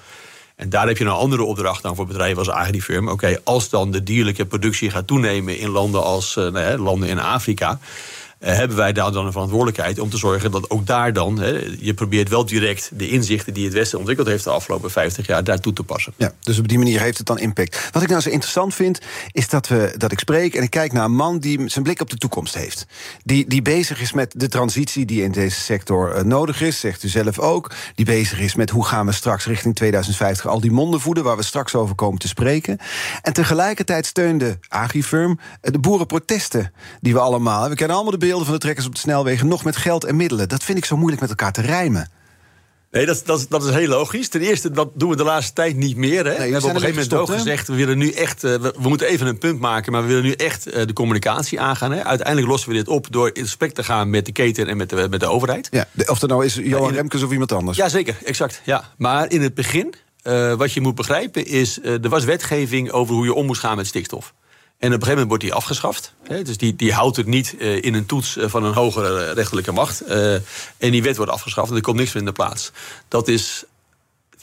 En daar heb je een andere opdracht dan voor bedrijven als agrifirm. Oké, als dan de dierlijke productie gaat toenemen in landen als uh, nou landen in Afrika eh, hebben wij daar dan een verantwoordelijkheid om te zorgen dat ook daar dan, je probeert wel direct de inzichten die het Westen ontwikkeld heeft de afgelopen 50 jaar daar toe te passen. Ja, dus op die manier heeft het dan impact. Wat ik nou zo interessant vind, is dat, we, dat ik spreek en ik kijk naar een man die zijn blik op de toekomst heeft. Die, die bezig is met de transitie die in deze sector uh, nodig is, zegt u zelf ook. Die bezig is met hoe gaan we straks richting 2050 al die monden voeden, waar we straks over komen te spreken. En tegelijkertijd steunde Agrifirm de boerenprotesten die we allemaal. We kennen allemaal de beelden van de trekkers op de snelwegen nog met geld en middelen. Dat vind ik zo moeilijk met elkaar te rijmen. Nee, dat, dat, dat is heel logisch. Ten eerste, dat doen we de laatste tijd niet meer. Hè. Nee, we, hebben op een gegeven moment ook gezegd... we willen nu echt, uh, we, we, moeten even een punt maken... maar we willen nu echt uh, de communicatie aangaan. Hè. Uiteindelijk lossen we dit op door in gesprek te gaan... met de keten en met de, met de overheid. Ja, of dat nou is Johan ja, Remkes of iemand anders. Ja, zeker. Exact. Ja. Maar in het begin, uh, wat je moet begrijpen is... er was wetgeving over hoe je om moest gaan met stikstof. En op een gegeven moment wordt die afgeschaft. Hè, dus die, die houdt het niet uh, in een toets uh, van een hogere rechterlijke macht. Uh, en die wet wordt afgeschaft en er komt niks meer in de plaats. Dat is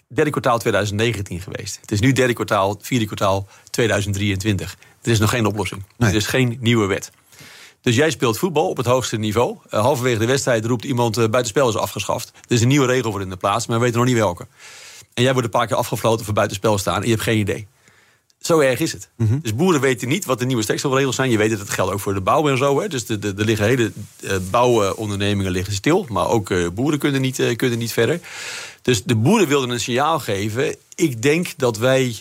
derde kwartaal 2019 geweest. Het is nu derde kwartaal, vierde kwartaal 2023. Er is nog geen oplossing. Nee. Er is geen nieuwe wet. Dus jij speelt voetbal op het hoogste niveau. halverwege de wedstrijd roept iemand buitenspel is afgeschaft. Er is een nieuwe regel voor in de plaats, maar we weten nog niet welke. En jij wordt een paar keer afgefloten voor buitenspel staan en je hebt geen idee. Zo erg is het. Mm -hmm. Dus boeren weten niet wat de nieuwe stikstofregels zijn. Je weet dat het geldt ook voor de bouw en zo. Hè. Dus er liggen hele uh, bouwondernemingen liggen stil. Maar ook uh, boeren kunnen niet, uh, kunnen niet verder. Dus de boeren wilden een signaal geven. Ik denk dat wij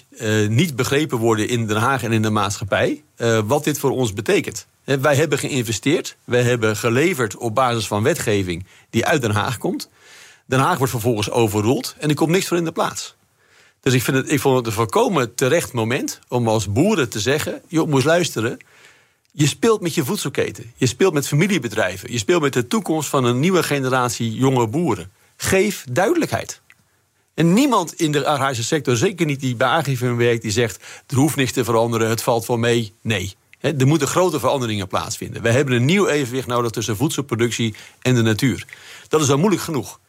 niet begrepen worden in Den Haag en in de maatschappij. wat dit voor ons betekent. wij hebben geïnvesteerd. Wij hebben geleverd op basis van wetgeving die uit Den Haag komt. Den Haag wordt vervolgens overrold en er komt niks voor in de plaats. Dus ik, vind het, ik vond het een volkomen terecht moment om als boeren te zeggen: joh, moest luisteren. Je speelt met je voedselketen. Je speelt met familiebedrijven. Je speelt met de toekomst van een nieuwe generatie jonge boeren. Geef duidelijkheid. En niemand in de agrarische sector, zeker niet die bij Agrifin werkt, die zegt: er hoeft niks te veranderen, het valt wel mee. Nee. er moeten grote veranderingen plaatsvinden. We hebben een nieuw evenwicht nodig tussen voedselproductie en de natuur. Dat is al moeilijk genoeg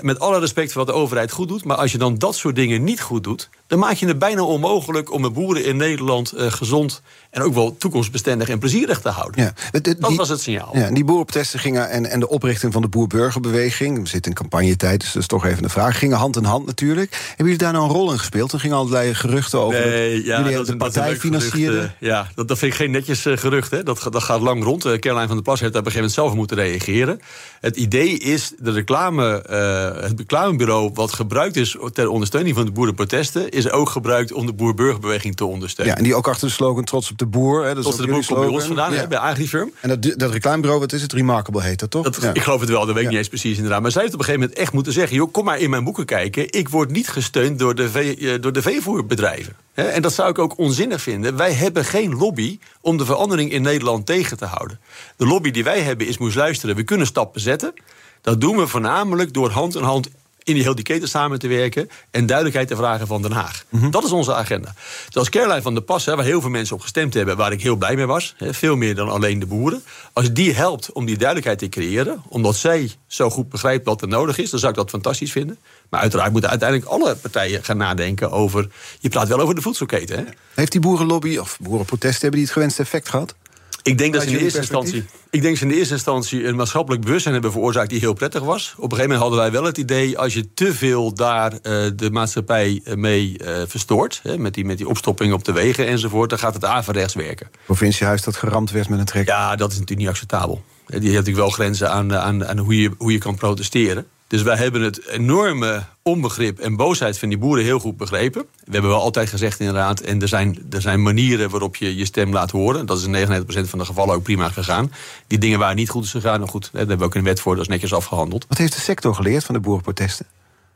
met alle respect voor wat de overheid goed doet. Maar als je dan dat soort dingen niet goed doet. Dan maak je het bijna onmogelijk om de boeren in Nederland uh, gezond. en ook wel toekomstbestendig en plezierig te houden. Ja, de, de, dat was het signaal. Ja, die boerenprotesten gingen. En, en de oprichting van de Boer-Burgerbeweging. we zitten in campagnetijd, dus dat is toch even een vraag. gingen hand in hand natuurlijk. Hebben jullie daar nou een rol in gespeeld? Er gingen allerlei geruchten over. Nee, ja, jullie dat de partij financieren. Ja, dat, dat vind ik geen netjes uh, gerucht. Hè. Dat, dat gaat lang rond. Uh, Caroline van der Plas heeft daar op een gegeven moment zelf moeten reageren. Het idee is de reclame. Uh, het reclamebureau wat gebruikt is ter ondersteuning van de boerenprotesten, is ook gebruikt om de boer-burgerbeweging te ondersteunen. Ja, en die ook achter de slogan Trots op de boer. Hè, dat Trots op de boer komt bij ons vandaan, ja. bij Agrifirm. En dat, dat reclamebureau, wat is het? Remarkable heet dat toch? Dat, ja. Ik geloof het wel, dat weet ik niet eens precies inderdaad. Maar zij heeft op een gegeven moment echt moeten zeggen: joh, kom maar in mijn boeken kijken. Ik word niet gesteund door de, vee, eh, door de veevoerbedrijven. En dat zou ik ook onzinnig vinden. Wij hebben geen lobby om de verandering in Nederland tegen te houden. De lobby die wij hebben is, moest luisteren, we kunnen stappen zetten. Dat doen we voornamelijk door hand in hand in die heel die keten samen te werken en duidelijkheid te vragen van Den Haag. Dat is onze agenda. Zoals Caroline van der Pas, waar heel veel mensen op gestemd hebben, waar ik heel blij mee was, veel meer dan alleen de boeren. Als die helpt om die duidelijkheid te creëren, omdat zij zo goed begrijpt wat er nodig is, dan zou ik dat fantastisch vinden. Maar uiteraard moeten uiteindelijk alle partijen gaan nadenken over. Je praat wel over de voedselketen. Hè? Heeft die boerenlobby of boerenprotesten hebben die het gewenste effect gehad? Ik denk dat ze in de eerste instantie. Ik denk ze in de eerste instantie een maatschappelijk bewustzijn hebben veroorzaakt die heel prettig was. Op een gegeven moment hadden wij wel het idee, als je te veel daar uh, de maatschappij mee uh, verstoort, hè, met, die, met die opstopping op de wegen enzovoort, dan gaat het averechts werken. Provinciehuis dat geramd werd met een trek. Ja, dat is natuurlijk niet acceptabel. Die heeft natuurlijk wel grenzen aan, aan, aan hoe, je, hoe je kan protesteren. Dus wij hebben het enorme onbegrip en boosheid van die boeren heel goed begrepen. We hebben wel altijd gezegd inderdaad, en er zijn, er zijn manieren waarop je je stem laat horen. Dat is in 99% van de gevallen ook prima gegaan. Die dingen waren niet goed is gegaan, nou goed, daar hebben we ook een wet voor, dat is netjes afgehandeld. Wat heeft de sector geleerd van de boerenprotesten?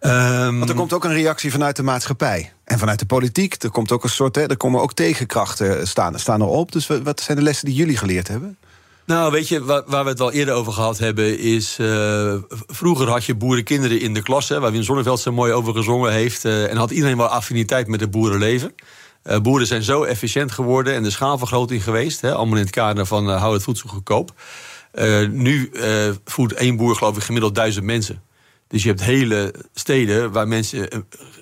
Um, Want er komt ook een reactie vanuit de maatschappij. En vanuit de politiek. Er komt ook een soort. Hè, er komen ook tegenkrachten staan, staan erop. Dus wat zijn de lessen die jullie geleerd hebben? Nou, weet je, waar, we het wel eerder over gehad hebben, is. Uh, vroeger had je boerenkinderen in de klas, waar Wim Zonneveld zo mooi over gezongen heeft. Uh, en had iedereen wel affiniteit met het boerenleven. Uh, boeren zijn zo efficiënt geworden en de schaalvergroting geweest. Hè, allemaal in het kader van hou het voedsel goedkoop. nu voedt één boer, geloof ik, gemiddeld duizend mensen. Dus je hebt hele steden waar mensen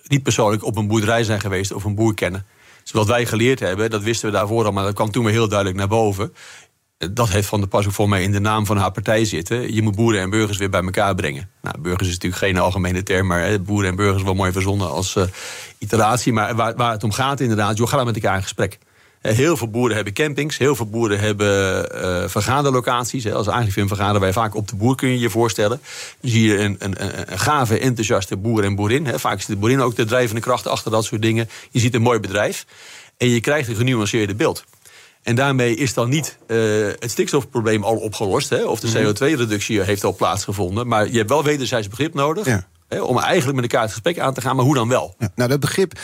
niet persoonlijk op een boerderij zijn geweest of een boer kennen. Dus wat wij geleerd hebben, dat wisten we daarvoor al, maar dat kwam toen weer heel duidelijk naar boven dat heeft Van der Pas ook voor mij in de naam van haar partij zitten. Je moet boeren en burgers weer bij elkaar brengen. Nou, burgers is natuurlijk geen algemene term, maar hè, boeren en burgers wel mooi verzonnen als uh, iteratie. Maar waar, waar, het om gaat inderdaad, joh, ga dan met elkaar in gesprek. Heel veel boeren hebben campings, heel veel boeren hebben uh, vergaderlocaties. Als agrifim vergaderen wij vaak op de boer, kun je je voorstellen. Dan zie je een, een, een gave, enthousiaste boer en boerin. Vaak is de boerin ook de drijvende kracht achter dat soort dingen. Je ziet een mooi bedrijf en je krijgt een genuanceerde beeld. En daarmee is dan niet uh, het stikstofprobleem al opgelost. Hè, of de mhm. CO2-reductie heeft al plaatsgevonden. Maar je hebt wel wederzijds begrip nodig. Ja om eigenlijk met elkaar het gesprek aan te gaan, maar hoe dan wel? Nou, dat begrip.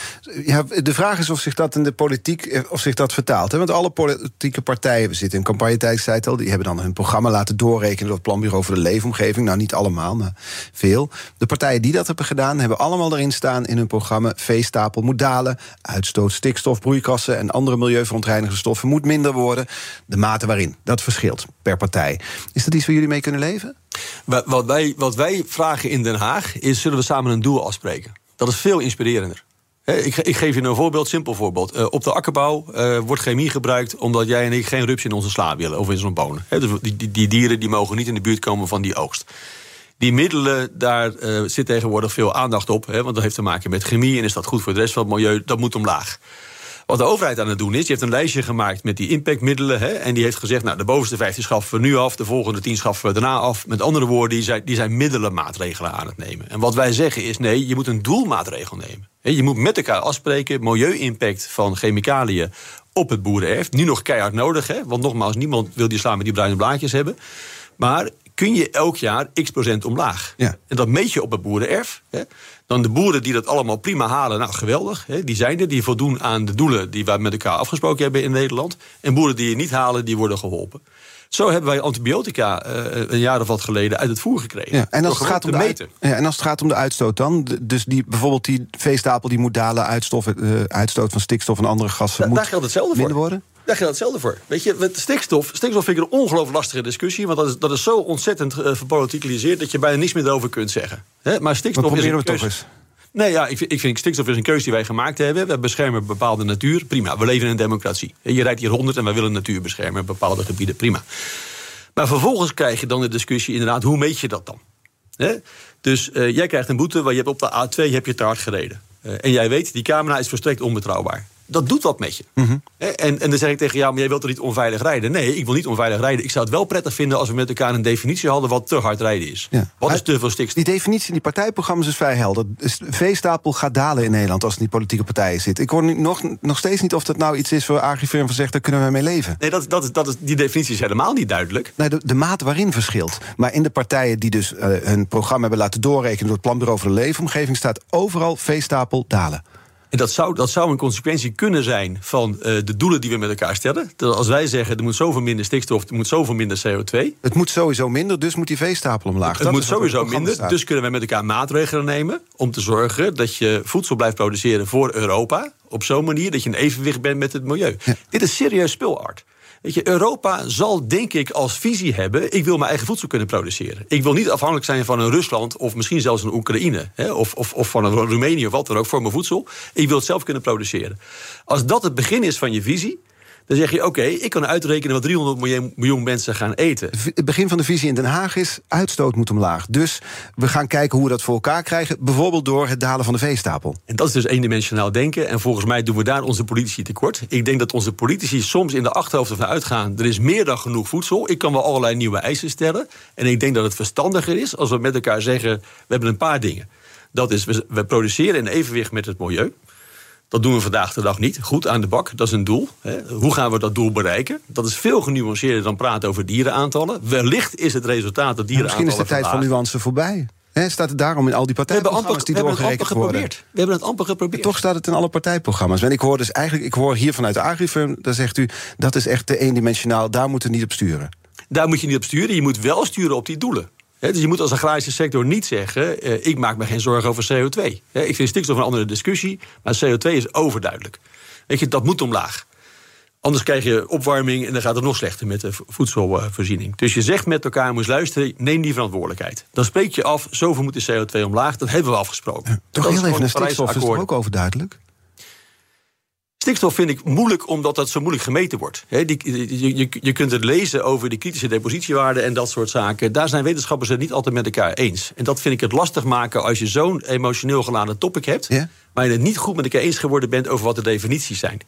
Ja, de vraag is of zich dat in de politiek eh, of zich dat vertaalt. Hè? Want alle politieke partijen, we zitten in campagnetijd al, die hebben dan hun programma laten doorrekenen door het Planbureau voor de Leefomgeving. Nou, niet allemaal, maar veel. De partijen die dat hebben gedaan, hebben allemaal erin staan in hun programma: veestapel moet dalen, uitstoot stikstof, broeikassen en andere milieuverontreinigende stoffen moet minder worden. De mate waarin, dat verschilt per partij. Is dat iets waar jullie mee kunnen leven? Wat wij, wat wij vragen in Den Haag is: zullen we samen een doel afspreken? Dat is veel inspirerender. Ik, ik, geef je een voorbeeld, simpel voorbeeld. Uh, op de akkerbouw uh, wordt chemie gebruikt omdat jij en ik geen rups in onze sla willen of in onze bonen. Dus die, die, die, dieren die mogen niet in de buurt komen van die oogst. Die middelen, daar uh, zit tegenwoordig veel aandacht op. want dat heeft te maken met chemie en is dat goed voor de rest van het milieu? Dat moet omlaag. Wat de overheid aan het doen is, je heeft een lijstje gemaakt met die impactmiddelen. Hè, en die heeft gezegd, nou, de bovenste 15 schaffen we nu af, de volgende 10 schaffen we daarna af. Met andere woorden, die zijn, die zijn middelenmaatregelen aan het nemen. En wat wij zeggen is, nee, je moet een doelmaatregel nemen. Je moet met elkaar afspreken, milieu-impact van chemicaliën op het boerenerf. Nu nog keihard nodig, hè? want nogmaals, niemand wil die slaan met die bruine blaadjes hebben. Maar kun je elk jaar x procent omlaag. Ja. En dat meet je op het boerenerf. Hè. Dan de boeren die dat allemaal prima halen, nou geweldig. Hè, die zijn er, die voldoen aan de doelen die wij met elkaar afgesproken hebben in Nederland. En boeren die het niet halen, die worden geholpen. Zo hebben wij antibiotica uh, een jaar of wat geleden uit het voer gekregen. Ja, en, als het gaat om de meten. ja, en als het gaat om de uitstoot dan? Dus die, bijvoorbeeld die veestapel die moet dalen, uitstof, uh, uitstoot van stikstof en andere gassen. Da, moet daar geldt hetzelfde voor. worden? Daar geldt hetzelfde voor. Weet je, met stikstof, stikstof vind ik een ongelooflijk lastige discussie. Want dat is, dat is zo ontzettend uh, dat je bijna niets meer erover kunt zeggen. He? Maar stikstof is we toch eens. Nee, ja, ik, ik vind stikstof is een keuze die wij gemaakt hebben. We beschermen bepaalde natuur. Prima, we leven in een democratie. Je rijdt hier 100 en wij willen natuur beschermen. Bepaalde gebieden, prima. Maar vervolgens krijg je dan de discussie inderdaad, hoe meet je dat dan? Dus uh, jij krijgt een boete waar je hebt op de A2 heb je te hard gereden. Uh, en jij weet, die camera is volstrekt onbetrouwbaar dat doet wat met je. Mhm. en, en dan zeg ik tegen jou, maar jij wilt er niet onveilig rijden? Nee, ik wil niet onveilig rijden. Ik zou het wel prettig vinden als we met elkaar een definitie hadden... wat te hard rijden is. Wat is te veel stikstof? Die definitie in die partijprogramma's is vrij helder. De veestapel gaat dalen in Nederland als het niet politieke partijen zit. Ik hoor nu nog, nog steeds niet of dat nou iets is waar Agrifirm van zegt... daar kunnen we mee leven. Nee, dat, dat, dat is, die definitie is helemaal niet duidelijk. Nee, de, de maat waarin verschilt. Maar in de partijen die dus uh, hun programma hebben laten doorrekenen... door het Planbureau voor de Leefomgeving... staat overal veestapel dalen. En dat zou, dat zou een consequentie kunnen zijn van uh, de doelen die we met elkaar stellen. Dat als wij zeggen er moet zoveel minder stikstof, er moet zoveel minder CO2. Het moet sowieso minder, dus moet die veestapel omlaag. Het, het moet sowieso minder, staat. dus kunnen we met elkaar maatregelen nemen om te zorgen dat je voedsel blijft produceren voor Europa. Op zo'n manier dat je in evenwicht bent met het milieu. Ja. Dit is serieus spulart. Weet je, Europa zal denk ik als visie hebben: ik wil mijn eigen voedsel kunnen produceren. Ik wil niet afhankelijk zijn van een Rusland of misschien zelfs een Oekraïne. Hè, of, of, of van een Roemenië of wat dan ook voor mijn voedsel. Ik wil het zelf kunnen produceren. Als dat het begin is van je visie, Dan zeg je, oké, ik kan uitrekenen wat 300 miljoen, miljoen mensen gaan eten. Het begin van de visie in Den Haag is... uitstoot moet omlaag. Dus we gaan kijken hoe we dat voor elkaar krijgen. Bijvoorbeeld door het dalen van de veestapel. En dat is dus eendimensionaal denken. En volgens mij doen we daar onze politici tekort. Ik denk dat onze politici soms in de achterhoofd ervan uitgaan... er is meer dan genoeg voedsel. Ik kan wel allerlei nieuwe eisen stellen. En ik denk dat het verstandiger is als we met elkaar zeggen... we hebben een paar dingen. Dat is, we produceren in evenwicht met het milieu. Dat doen we vandaag de dag niet. Goed aan de bak, dat is een doel. Hoe gaan we dat doel bereiken? Dat is veel genuanceerder dan praten over dierenaantallen. Wellicht is het resultaat dat dierenaantallen Misschien is de tijd van nuance voorbij. He, staat het daarom in al die partijprogramma's die doorgerekend worden? We hebben het amper geprobeerd. toch staat het in alle partijprogramma's. En ik hoor dus eigenlijk, ik hoor hier vanuit de Agrifirm, daar zegt u, dat is echt te eendimensionaal, daar moeten we niet op sturen. Daar moet je niet op sturen, je moet wel sturen op die doelen. Dus je moet als agrarische sector niet zeggen: uh, ik maak me geen zorgen over CO2. ik vind stikstof een andere discussie, maar CO2 is overduidelijk. Weet je, dat moet omlaag. Anders krijg je opwarming en dan gaat het nog slechter met de voedselvoorziening. Dus je zegt met elkaar, moet luisteren, neem die verantwoordelijkheid. Dan spreek je af, zoveel moet de CO2 omlaag. Dat hebben we afgesproken. Ja, toch heel even, een stikstof is ook overduidelijk? Stikstof vind ik moeilijk omdat dat zo moeilijk gemeten wordt. die, je, je, kunt het lezen over de kritische depositiewaarden en dat soort zaken. Daar zijn wetenschappers het niet altijd met elkaar eens. En dat vind ik het lastig maken als je zo'n emotioneel geladen topic hebt... Ja? maar je het niet goed met elkaar eens geworden bent over wat de definities zijn.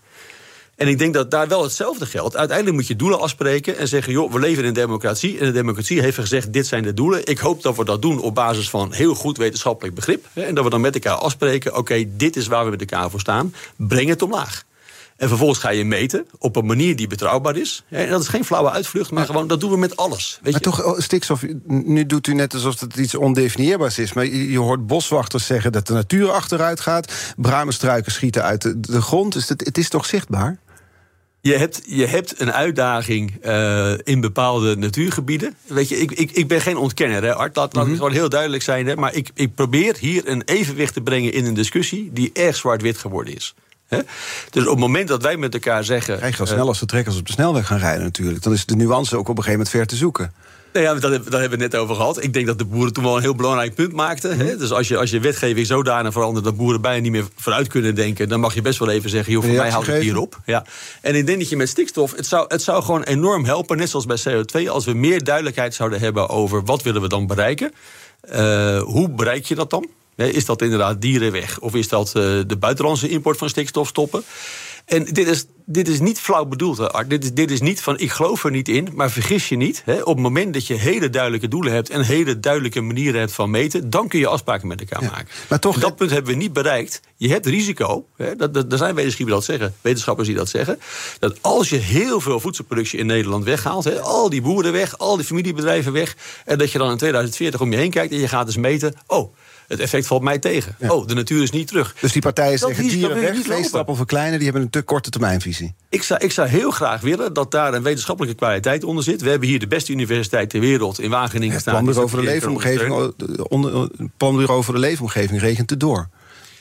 En ik denk dat daar wel hetzelfde geldt. Uiteindelijk moet je doelen afspreken en zeggen: joh, we leven in een democratie. En de democratie heeft gezegd: dit zijn de doelen. Ik hoop dat we dat doen op basis van heel goed wetenschappelijk begrip. En dat we dan met elkaar afspreken: oké, dit is waar we met elkaar voor staan. Breng het omlaag. En vervolgens ga je meten op een manier die betrouwbaar is. En dat is geen flauwe uitvlucht, maar gewoon dat doen we met alles. Weet maar toch, oh, stikstof, nu doet u net alsof het iets ondefinieerbaars is. Maar je, hoort boswachters zeggen dat de natuur achteruit gaat. Bramenstruiken schieten uit de, de grond. Dus het, het is toch zichtbaar? Je hebt, je hebt een uitdaging uh, in bepaalde natuurgebieden. Weet je, ik, ik, ik ben geen ontkenner, hè, Art. Laat, laat het mhm. gewoon heel duidelijk zijn. Hè, maar ik, ik probeer hier een evenwicht te brengen in een discussie die erg zwart-wit geworden is. Dus op het moment dat wij met elkaar zeggen. Krijg je al snel als de trekkers op de snelweg gaan rijden, natuurlijk. Dan is de nuance ook op een gegeven moment ver te zoeken. Nou ja, dat, hebben we net over gehad. Ik denk dat de boeren toen wel een heel belangrijk punt maakten. Hè? Dus als je, als je wetgeving zodanig verandert dat boeren bijna niet meer vooruit kunnen denken, dan mag je best wel even zeggen: joh, voor mij houdt het hier op. Ja. En ik denk dat je met stikstof, het zou, het zou gewoon enorm helpen, net zoals bij CO2, als we meer duidelijkheid zouden hebben over wat willen we dan bereiken. Uh, hoe bereik je dat dan? Is dat inderdaad dieren weg? Of is dat uh, de buitenlandse import van stikstof stoppen? En dit is, dit is niet flauw bedoeld, Art. Dit is, dit is niet van ik geloof er niet in, maar vergis je niet. Hè, op het moment dat je hele duidelijke doelen hebt en hele duidelijke manieren hebt van meten, dan kun je afspraken met elkaar maken. Maar toch, dat punt hebben we niet bereikt. Je hebt risico, hè, dat, dat, er zijn wetenschappers die dat zeggen, wetenschappers die dat zeggen, dat als je heel veel voedselproductie in Nederland weghaalt, hè, al die boeren weg, al die familiebedrijven weg, en dat je dan in 2040 om je heen kijkt en je gaat eens meten, oh het effect valt mij tegen. Oh, de natuur is niet terug. Dus die partijen zeggen dieren weg, vleestappel verkleinen... die hebben een te korte termijnvisie. Ik zou, ik zou heel graag willen dat daar een wetenschappelijke kwaliteit onder zit. We hebben hier de beste universiteit ter wereld in Wageningen staan. Het plan over de leefomgeving, over de leefomgeving regent het door.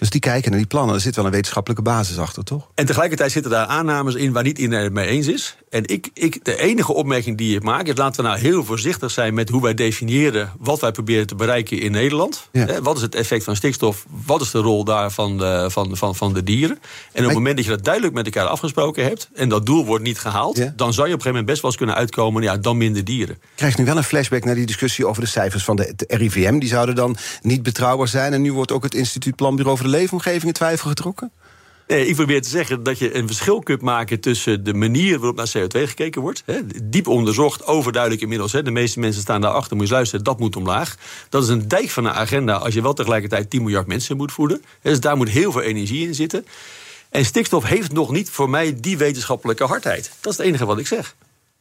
Dus die kijken naar die plannen. Er zit wel een wetenschappelijke basis achter, toch? En tegelijkertijd zitten daar aannames in waar niet iedereen het mee eens is. En ik, ik, de enige opmerking die ik maak is... laten we nou heel voorzichtig zijn met hoe wij definiëren... wat wij proberen te bereiken in Nederland. wat is het effect van stikstof? Wat is de rol daar van de, van, van, van de dieren? En op het moment dat je dat duidelijk met elkaar afgesproken hebt... en dat doel wordt niet gehaald... dan zou je op een gegeven moment best wel eens kunnen uitkomen... ja, dan minder dieren. Krijg je nu wel een flashback naar die discussie over de cijfers van de, de RIVM? Die zouden dan niet betrouwbaar zijn. En nu wordt ook het Instituut Planbureau voor de Leefomgeving in twijfel getrokken? Nee, ik probeer te zeggen dat je een verschil kunt maken tussen de manier waarop naar CO2 gekeken wordt. Hè, diep onderzocht, overduidelijk inmiddels. Hè, de meeste mensen staan daarachter, moet je luisteren, dat moet omlaag. Dat is een dijk van een agenda als je wel tegelijkertijd 10 miljard mensen moet voeden. Dus daar moet heel veel energie in zitten. En stikstof heeft nog niet voor mij die wetenschappelijke hardheid. Dat is het enige wat ik zeg.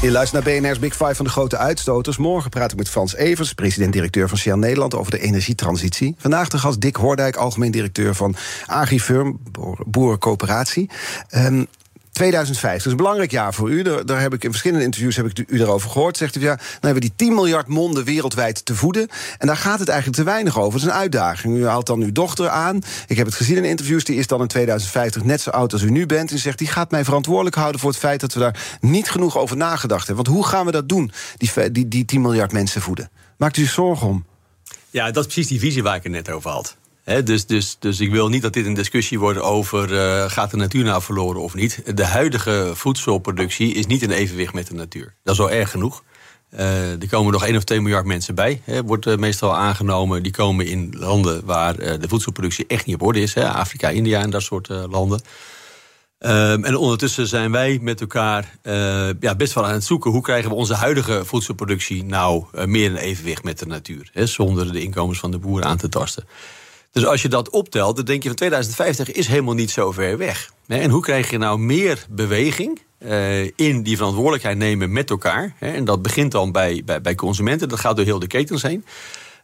Je luistert naar BNR's Big Five van de grote uitstoters. Morgen praat ik met Frans Evers, president-directeur van Shell Nederland... over de energietransitie. Vandaag de gast Dick Hoordijk, algemeen directeur van Agrifirm, Boerencoöperatie. Um, 2050 is een belangrijk jaar voor u. Daar, heb ik in verschillende interviews heb ik u erover gehoord. Zegt u ja, dan hebben we die 10 miljard monden wereldwijd te voeden. En daar gaat het eigenlijk te weinig over. Het is een uitdaging. U haalt dan uw dochter aan. Ik heb het gezien in interviews. Die is dan in 2050 net zo oud als u nu bent. En zegt die gaat mij verantwoordelijk houden voor het feit dat we daar niet genoeg over nagedacht hebben. Want hoe gaan we dat doen? Die, die, die 10 miljard mensen voeden. Maakt u zich zorgen om? Ja, dat is precies die visie waar ik het net over had dus, dus, dus ik wil niet dat dit een discussie wordt over uh, gaat de natuur nou verloren of niet. De huidige voedselproductie is niet in evenwicht met de natuur. Dat is al erg genoeg. Uh, er komen nog 1 of 2 miljard mensen bij. Wordt uh, meestal aangenomen. Die komen in landen waar de voedselproductie echt niet op orde is. Afrika, India en dat soort landen. Um, en ondertussen zijn wij met elkaar ja, best wel aan het zoeken... hoe krijgen we onze huidige voedselproductie nou meer in evenwicht met de natuur. zonder de inkomens van de boeren aan te tasten. Dus als je dat optelt, dan denk je van 2050 is helemaal niet zo ver weg. En hoe krijg je nou meer beweging uh, in die verantwoordelijkheid nemen met elkaar? En dat begint dan bij, bij, bij consumenten, dat gaat door heel de ketens heen.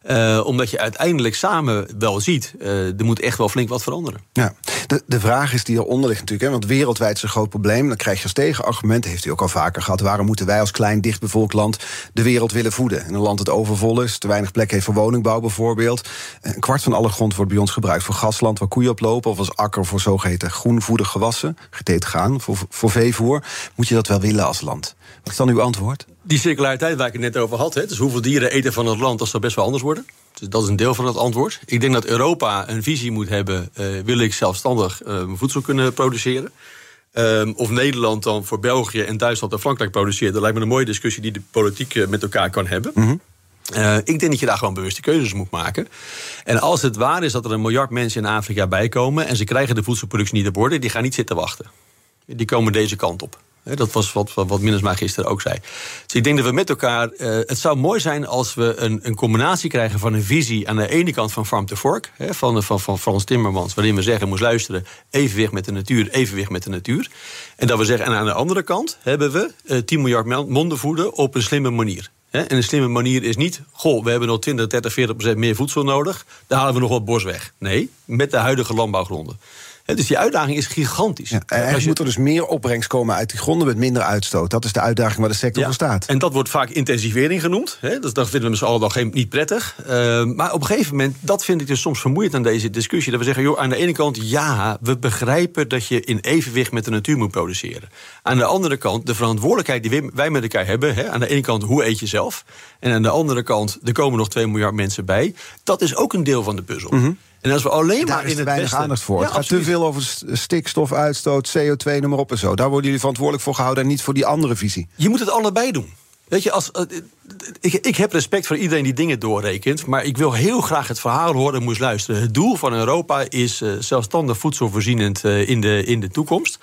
Uh, omdat je uiteindelijk samen wel ziet, uh, er moet echt wel flink wat veranderen. Ja, de, de vraag is die eronder ligt natuurlijk, hè, want wereldwijd is een groot probleem. Dan krijg je als tegenargument, heeft u ook al vaker gehad, waarom moeten wij als klein dichtbevolkt land de wereld willen voeden? In een land dat overvol is, te weinig plek heeft voor woningbouw bijvoorbeeld. Een kwart van alle grond wordt bij ons gebruikt voor gasland waar koeien op lopen, of als akker voor zogeheten groenvoedig gewassen, geteet gaan, voor, voor veevoer. Moet je dat wel willen als land? Wat is dan uw antwoord? Die circulariteit waar ik het net over had. Hè, dus hoeveel dieren eten van het land, dat zou best wel anders worden. Dus dat is een deel van het antwoord. Ik denk dat Europa een visie moet hebben. Uh, wil ik zelfstandig uh, voedsel kunnen produceren? Um, of Nederland dan voor België en Duitsland en Frankrijk produceert. Dat lijkt me een mooie discussie die de politiek uh, met elkaar kan hebben. Mm -hmm. ik denk dat je daar gewoon bewuste keuzes moet maken. En als het waar is dat er een miljard mensen in Afrika bijkomen... en ze krijgen de voedselproductie niet op orde, die gaan niet zitten wachten. Die komen deze kant op. Dat was wat, wat Minnesma gisteren ook zei. Dus ik denk dat we met elkaar. Uh, het zou mooi zijn als we een, een combinatie krijgen van een visie aan de ene kant van Farm to Fork, hè, van, van, van Frans Timmermans, waarin we zeggen: moest luisteren, evenwicht met de natuur, evenwicht met de natuur. En dat we zeggen: en aan de andere kant hebben we uh, eh, 10 miljard monden voeden op een slimme manier. En een slimme manier is niet, goh, we hebben nog 20, 30, 40 procent meer voedsel nodig. Daar halen we nog wat bos weg. Nee, met de huidige landbouwgronden dus die uitdaging is gigantisch. Ja, en je... moet er dus meer opbrengst komen uit die gronden met minder uitstoot. Dat is de uitdaging waar de sector voor staat. En dat wordt vaak intensivering genoemd. Hè? Dus dat vinden we z'n allen niet prettig. Uh, maar op een gegeven moment, dat vind ik dus soms vermoeiend aan deze discussie. Dat we zeggen, joh, aan de ene kant, ja, we begrijpen dat je in evenwicht met de natuur moet produceren. Aan de andere kant, de verantwoordelijkheid die wij met elkaar hebben. Hè? Aan de ene kant, hoe eet je zelf? En aan de andere kant, er komen nog 2 miljard mensen bij. Dat is ook een deel van de puzzel. Mm en als we alleen maar in het weinig westen... aandacht voor. het gaat te veel over stikstofuitstoot, CO2, noem maar op en zo. Daar worden jullie verantwoordelijk voor gehouden en niet voor die andere visie. Je moet het allebei doen. Weet je, als, uh, ik, ik, heb respect voor iedereen die dingen doorrekent. Maar ik wil heel graag het verhaal horen en moest luisteren. Het doel van Europa is uh, zelfstandig voedselvoorzienend uh, in, de, in de toekomst.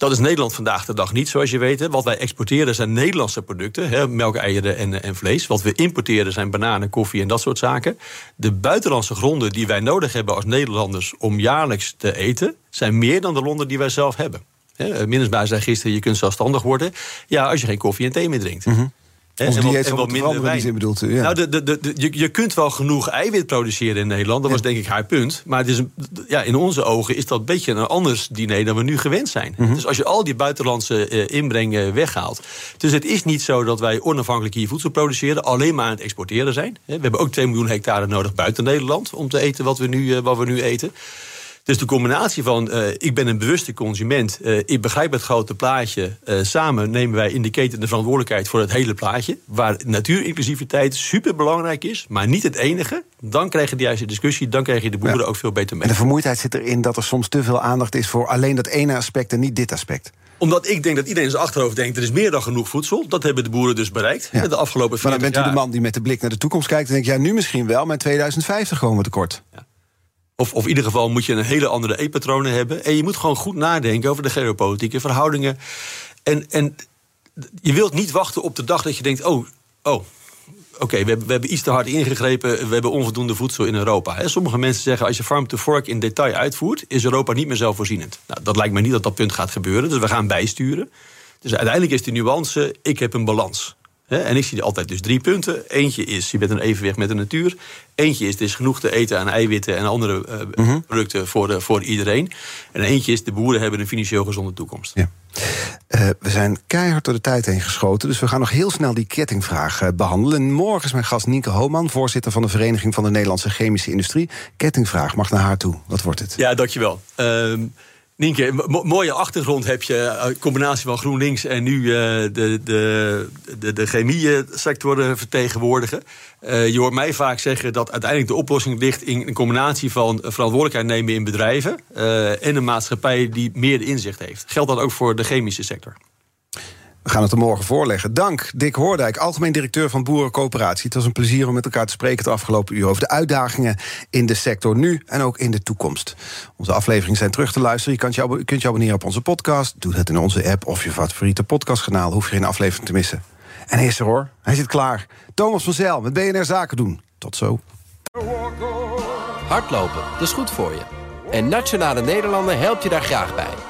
Dat is Nederland vandaag de dag niet, zoals je weet. Wat wij exporteren zijn Nederlandse producten. Hè, melk, eieren en, en vlees. Wat we importeren zijn bananen, koffie en dat soort zaken. De buitenlandse gronden die wij nodig hebben als Nederlanders... om jaarlijks te eten, zijn meer dan de londen die wij zelf hebben. Minstens zei gisteren, je kunt zelfstandig worden... ja, als je geen koffie en thee meer drinkt. Mm en, en, wat, en wat minder wijn. Bedoelt, ja. Nou, de, de, de, je, je kunt wel genoeg eiwit produceren in Nederland. Dat was denk ik haar punt. Maar het is een, ja, in onze ogen is dat een beetje een anders diner dan we nu gewend zijn. Mhm. Dus als je al die buitenlandse uh, inbreng weghaalt. Dus het is niet zo dat wij onafhankelijk hier voedsel produceren. Alleen maar aan het exporteren zijn. We hebben ook 2 miljoen hectare nodig buiten Nederland. Om te eten wat we nu, uh, wat we nu eten. Dus de combinatie van uh, ik ben een bewuste consument, uh, ik begrijp het grote plaatje. Uh, samen nemen wij in de keten de verantwoordelijkheid voor het hele plaatje. Waar natuurinclusiviteit super belangrijk is, maar niet het enige. Dan krijg je de juiste discussie, dan krijg je de boeren ook veel beter mee. En de vermoeidheid zit erin dat er soms te veel aandacht is voor alleen dat ene aspect en niet dit aspect omdat ik denk dat iedereen in zijn achterhoofd denkt... er is meer dan genoeg voedsel. Dat hebben de boeren dus bereikt ja. de afgelopen 40 Maar dan bent u de man die met de blik naar de toekomst kijkt... en denkt, ja, nu misschien wel, maar in 2050 komen we tekort. Ja. Of, of in ieder geval moet je een hele andere eetpatronen hebben. En je moet gewoon goed nadenken over de geopolitieke verhoudingen. En, en je wilt niet wachten op de dag dat je denkt: oh, oh. Oké, we, we, hebben iets te hard ingegrepen. We hebben onvoldoende voedsel in Europa. Sommige mensen zeggen: als je farm to fork in detail uitvoert, is Europa niet meer zelfvoorzienend. Nou, dat lijkt me niet dat dat punt gaat gebeuren. Dus we gaan bijsturen. Dus uiteindelijk is de nuance: ik heb een balans. En ik zie altijd dus drie punten. Eentje is, je bent een evenwicht met de natuur. Eentje is, er is genoeg te eten aan eiwitten en andere uh, producten voor, voor iedereen. En eentje is, de boeren hebben een financieel gezonde toekomst. Ja. Uh, we zijn keihard door de tijd heen geschoten, dus we gaan nog heel snel die kettingvraag uh, behandelen. Morgen is mijn gast Nienke Hooman, voorzitter van de Vereniging van de Nederlandse Chemische Industrie. Kettingvraag mag naar haar toe. Wat wordt het? Ja, dankjewel. Uh, Nienke, mooie achtergrond heb je. Een combinatie van GroenLinks en nu uh, de, de, de, de chemie-sector vertegenwoordigen. Uh, je hoort mij vaak zeggen dat uiteindelijk de oplossing ligt in een combinatie van verantwoordelijkheid nemen in bedrijven en een maatschappij die meer inzicht heeft. Geldt dat ook voor de chemische sector? We gaan het er morgen voorleggen. Dank, Dick Hoordijk, algemeen directeur van Boerencoöperatie. Het was een plezier om met elkaar te spreken het afgelopen uur... over de uitdagingen in de sector nu en ook in de toekomst. Onze afleveringen zijn terug te luisteren. Je kunt je, kunt je abonneren op onze podcast. Doe dat in onze app of je favoriete podcastkanaal. Hoef je geen aflevering te missen. En hij is er hoor, hij zit klaar. Thomas van Zel met BNR Zaken doen. Tot zo. Hardlopen, dat is goed voor je. En Nationale Nederlanden helpt je daar graag bij.